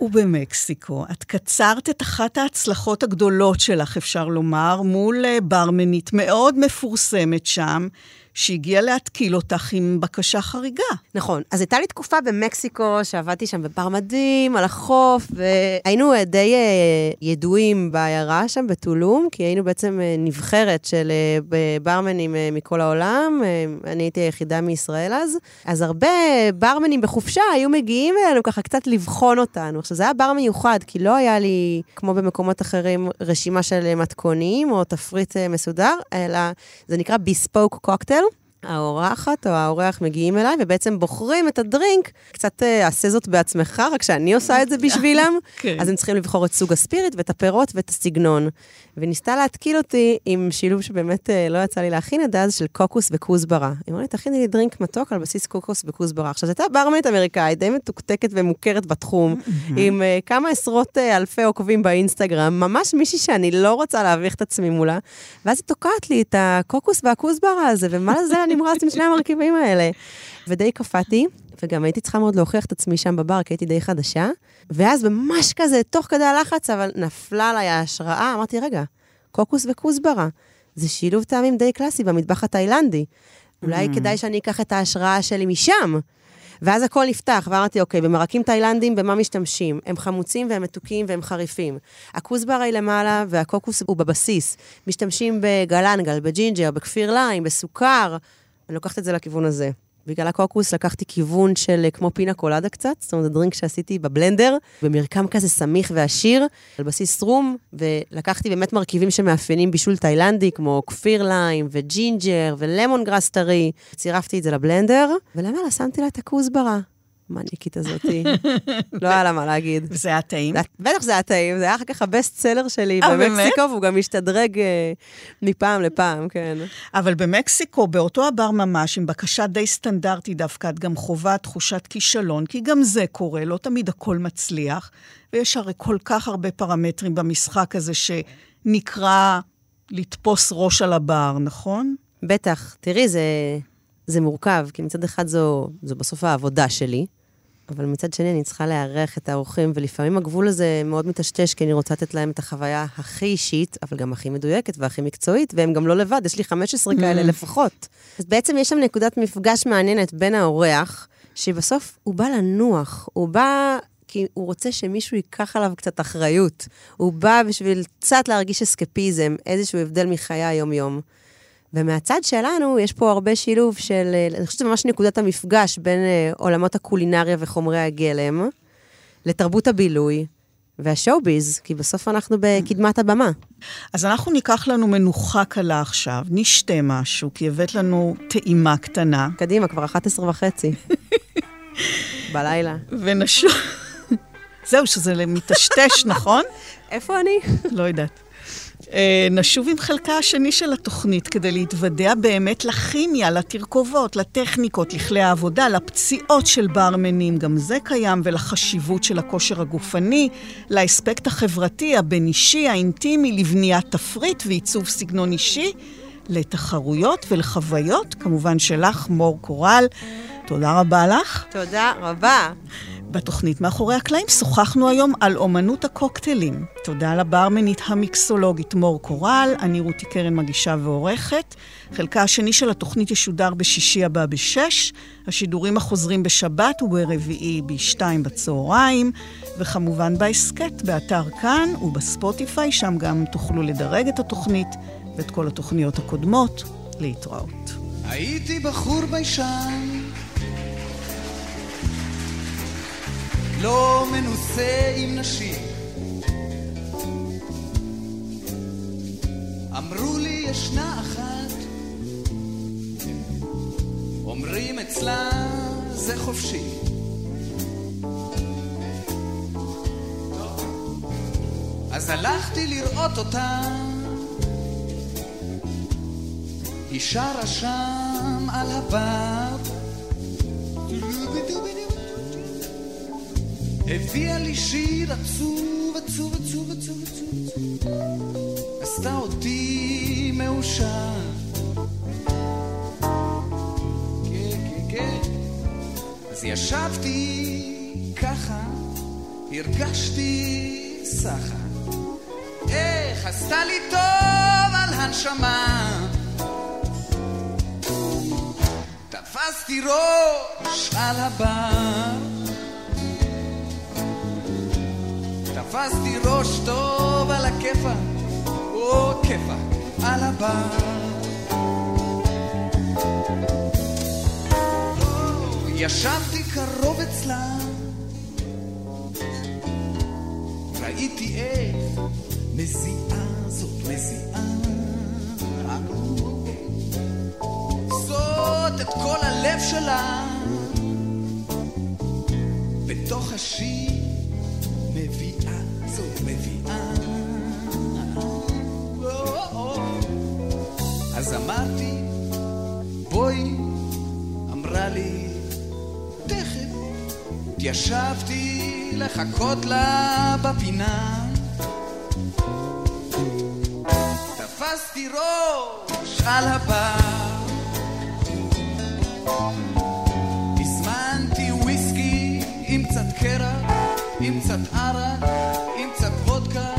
ובמקסיקו, את קצרת את אחת ההצלחות הגדולות שלך, אפשר לומר, מול אה, ברמנית מאוד מפורסמת שם, שהגיע להתקיל אותך עם בקשה חריגה. נכון. אז הייתה לי תקופה במקסיקו, שעבדתי שם בבר מדהים, על החוף, והיינו די uh, ידועים בעיירה שם, בטולום, כי היינו בעצם uh, נבחרת של ברמנים מכל העולם. אני הייתי היחידה מישראל אז. אז הרבה ברמנים בחופשה היו מגיעים אלינו ככה קצת לבחון אותנו. עכשיו, זה היה בר מיוחד, כי לא היה לי, כמו במקומות אחרים, רשימה של מתכונים או תפריט מסודר, אלא זה נקרא בספוק קוקטייל. האורחת או האורח מגיעים אליי, ובעצם בוחרים את הדרינק, קצת אה, עשה זאת בעצמך, רק שאני עושה את זה בשבילם, כן. אז הם צריכים לבחור את סוג הספיריט ואת הפירות ואת הסגנון. וניסתה להתקיל אותי עם שילוב שבאמת אה, לא יצא לי להכין עד אז, של קוקוס וכוסברה. היא אמרה לי, תכיני לי דרינק מתוק על בסיס קוקוס וכוסברה. עכשיו, זו הייתה ברמנית אמריקאית, די מתוקתקת ומוכרת בתחום, עם uh, כמה עשרות uh, אלפי עוקבים באינסטגרם, ממש מישהי שאני לא רוצה להביך את עצמי מולה, ואז היא תוקעת לי את הקוקוס והכוסברה הזה, ומה לזה נמרץ עם שני המרכיבים האלה? ודי קפאתי, וגם הייתי צריכה מאוד להוכיח את עצמי שם בבר, כי הייתי די חדשה. ואז ממש כזה, תוך כדי הלחץ, אבל נפלה עליי ההשראה, אמרתי, רגע, קוקוס וכוסברה. זה שילוב טעמים די קלאסי במטבח התאילנדי. אולי mm. כדאי שאני אקח את ההשראה שלי משם. ואז הכל נפתח, ואמרתי, אוקיי, במרקים תאילנדים, במה משתמשים? הם חמוצים והם מתוקים והם חריפים. הכוסברה היא למעלה והקוקוס הוא בבסיס. משתמשים בגלנגל, בג'ינג'ר, ב kaffir lime, בסוכר. אני לוקחת את זה לכיוון הזה. בגלל הקוקוס לקחתי כיוון של אה, כמו פינה קולדה קצת, זאת אומרת, הדרינק שעשיתי בבלנדר, במרקם כזה סמיך ועשיר, על בסיס רום, ולקחתי באמת מרכיבים שמאפיינים בישול תאילנדי, כמו kaffir lime וג'ינג'ר ולמון גראס טרי. צירפתי את זה לבלנדר, ולמעלה שמתי לה את הכוסברה. המניאקית הזאתי. לא היה לה מה להגיד. וזה היה טעים? בטח זה היה טעים, זה היה אחר כך ה best seller שלי אה, במקסיקו, והוא גם השתדרג אה, מפעם לפעם, כן. אבל במקסיקו, באותו הבר ממש, עם בקשה די סטנדרטית דווקא, את גם חווה תחושת כישלון, כי גם זה קורה, לא תמיד הכל מצליח, ויש הרי כל כך הרבה פרמטרים במשחק הזה שנקרא לתפוס ראש על הבר, נכון? בטח. תראי, זה... זה מורכב, כי מצד אחד זו, זו בסוף העבודה שלי, אבל מצד שני אני צריכה לארח את האורחים, ולפעמים הגבול הזה מאוד מטשטש, כי אני רוצה לתת להם את החוויה הכי אישית, אבל גם הכי מדויקת והכי מקצועית, והם גם לא לבד, יש לי 15 mm. כאלה לפחות. אז בעצם יש שם נקודת מפגש מעניינת בין האורח, שבסוף הוא בא לנוח, הוא בא... כי הוא רוצה שמישהו ייקח עליו קצת אחריות. הוא בא בשביל קצת להרגיש אסקפיזם, איזשהו הבדל מחיי היום-יום. ומהצד שלנו, יש פה הרבה שילוב של, אה, אני חושבת שזה ממש נקודת המפגש בין אה, עולמות הקולינריה וחומרי הגלם, לתרבות הבילוי. והשואו-ביז, כי בסוף אנחנו בקדמת הבמה. אז אנחנו ניקח לנו מנוחה קלה עכשיו, נשתה משהו, כי הבאת לנו טעימה קטנה. קדימה, כבר 11 וחצי. בלילה. ונשוב... זהו, שזה מטשטש, נכון? איפה אני? לא יודעת. אה, נשוב עם חלקה השני של התוכנית כדי להתוודע באמת לכימיה, לתרכובות, לטכניקות, לכלי העבודה, לפציעות של ברמנים, גם זה קיים, ולחשיבות של הכושר הגופני, לאספקט החברתי, הבין-אישי, האינטימי, לבניית תפריט ועיצוב סגנון אישי, לתחרויות ולחוויות, כמובן שלך, מור קורל. תודה רבה לך. תודה רבה. בתוכנית מאחורי הקלעים שוחחנו היום על אומנות הקוקטיילים. תודה לברמנית המיקסולוגית מור קורל, אני רותי קרן מגישה ועורכת. חלקה השני של התוכנית ישודר בשישי הבא בשש, השידורים החוזרים בשבת וברביעי בשתיים בצהריים, וכמובן בהסכת, באתר כאן ובספוטיפיי, שם גם תוכלו לדרג את התוכנית ואת כל התוכניות הקודמות. להתראות. הייתי בחור ביישן לא מנוסה עם נשים. אמרו לי ישנה אחת, אומרים אצלה זה חופשי. אז הלכתי לראות אותה, היא שרה שם על הבר. הביאה לי שיר עצוב, עצוב, עצוב, עצוב, עצוב, עשתה אותי מאושר. כן, כן, כן. אז ישבתי ככה, הרגשתי סחה. איך עשתה לי טוב על הנשמה. תפסתי ראש על הבר. תפסתי ראש טוב על הכיפה, או כיפה, על הבר. ישבתי קרוב אצלה, ראיתי איך מזיעה זאת מזיעה. זאת את כל הלב שלה בתוך השיר התיישבתי לחכות לה בפינה. תפסתי ראש על הבר. הזמנתי וויסקי עם קצת קרח, עם קצת ערק, עם קצת וודקה,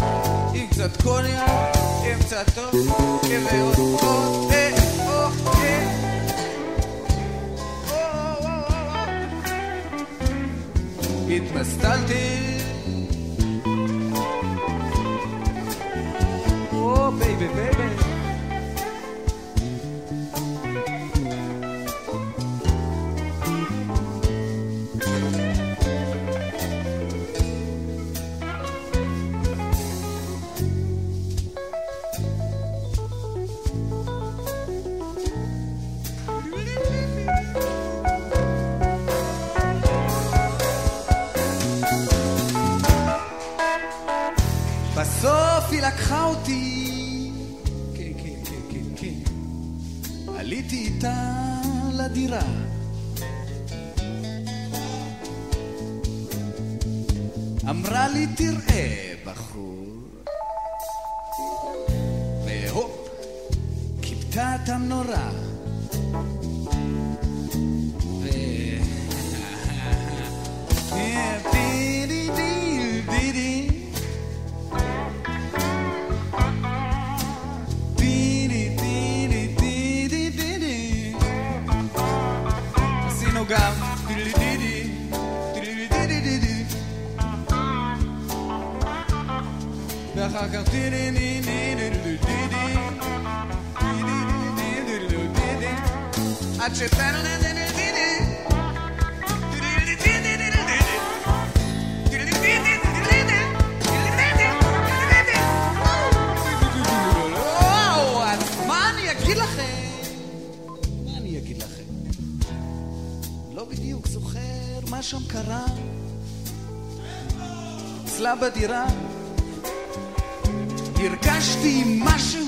עם קצת קוניאק, עם קצת טוב, ועוד עוד, או, go. Dan ga ik aan Accettare מה שם קרה. אצלה בדירה. הרגשתי משהו.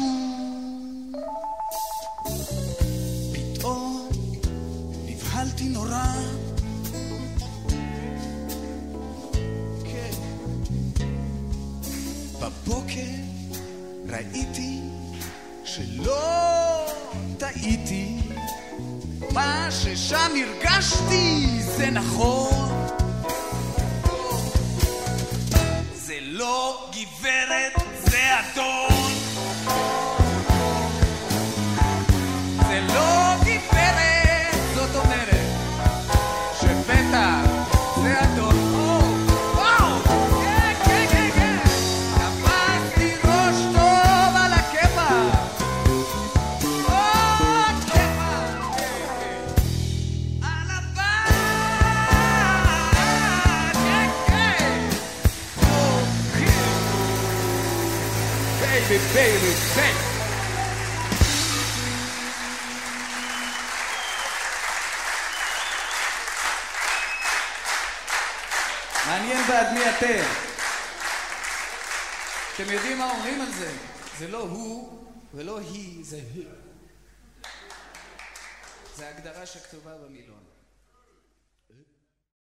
זה הגדרה שכתובה במילון.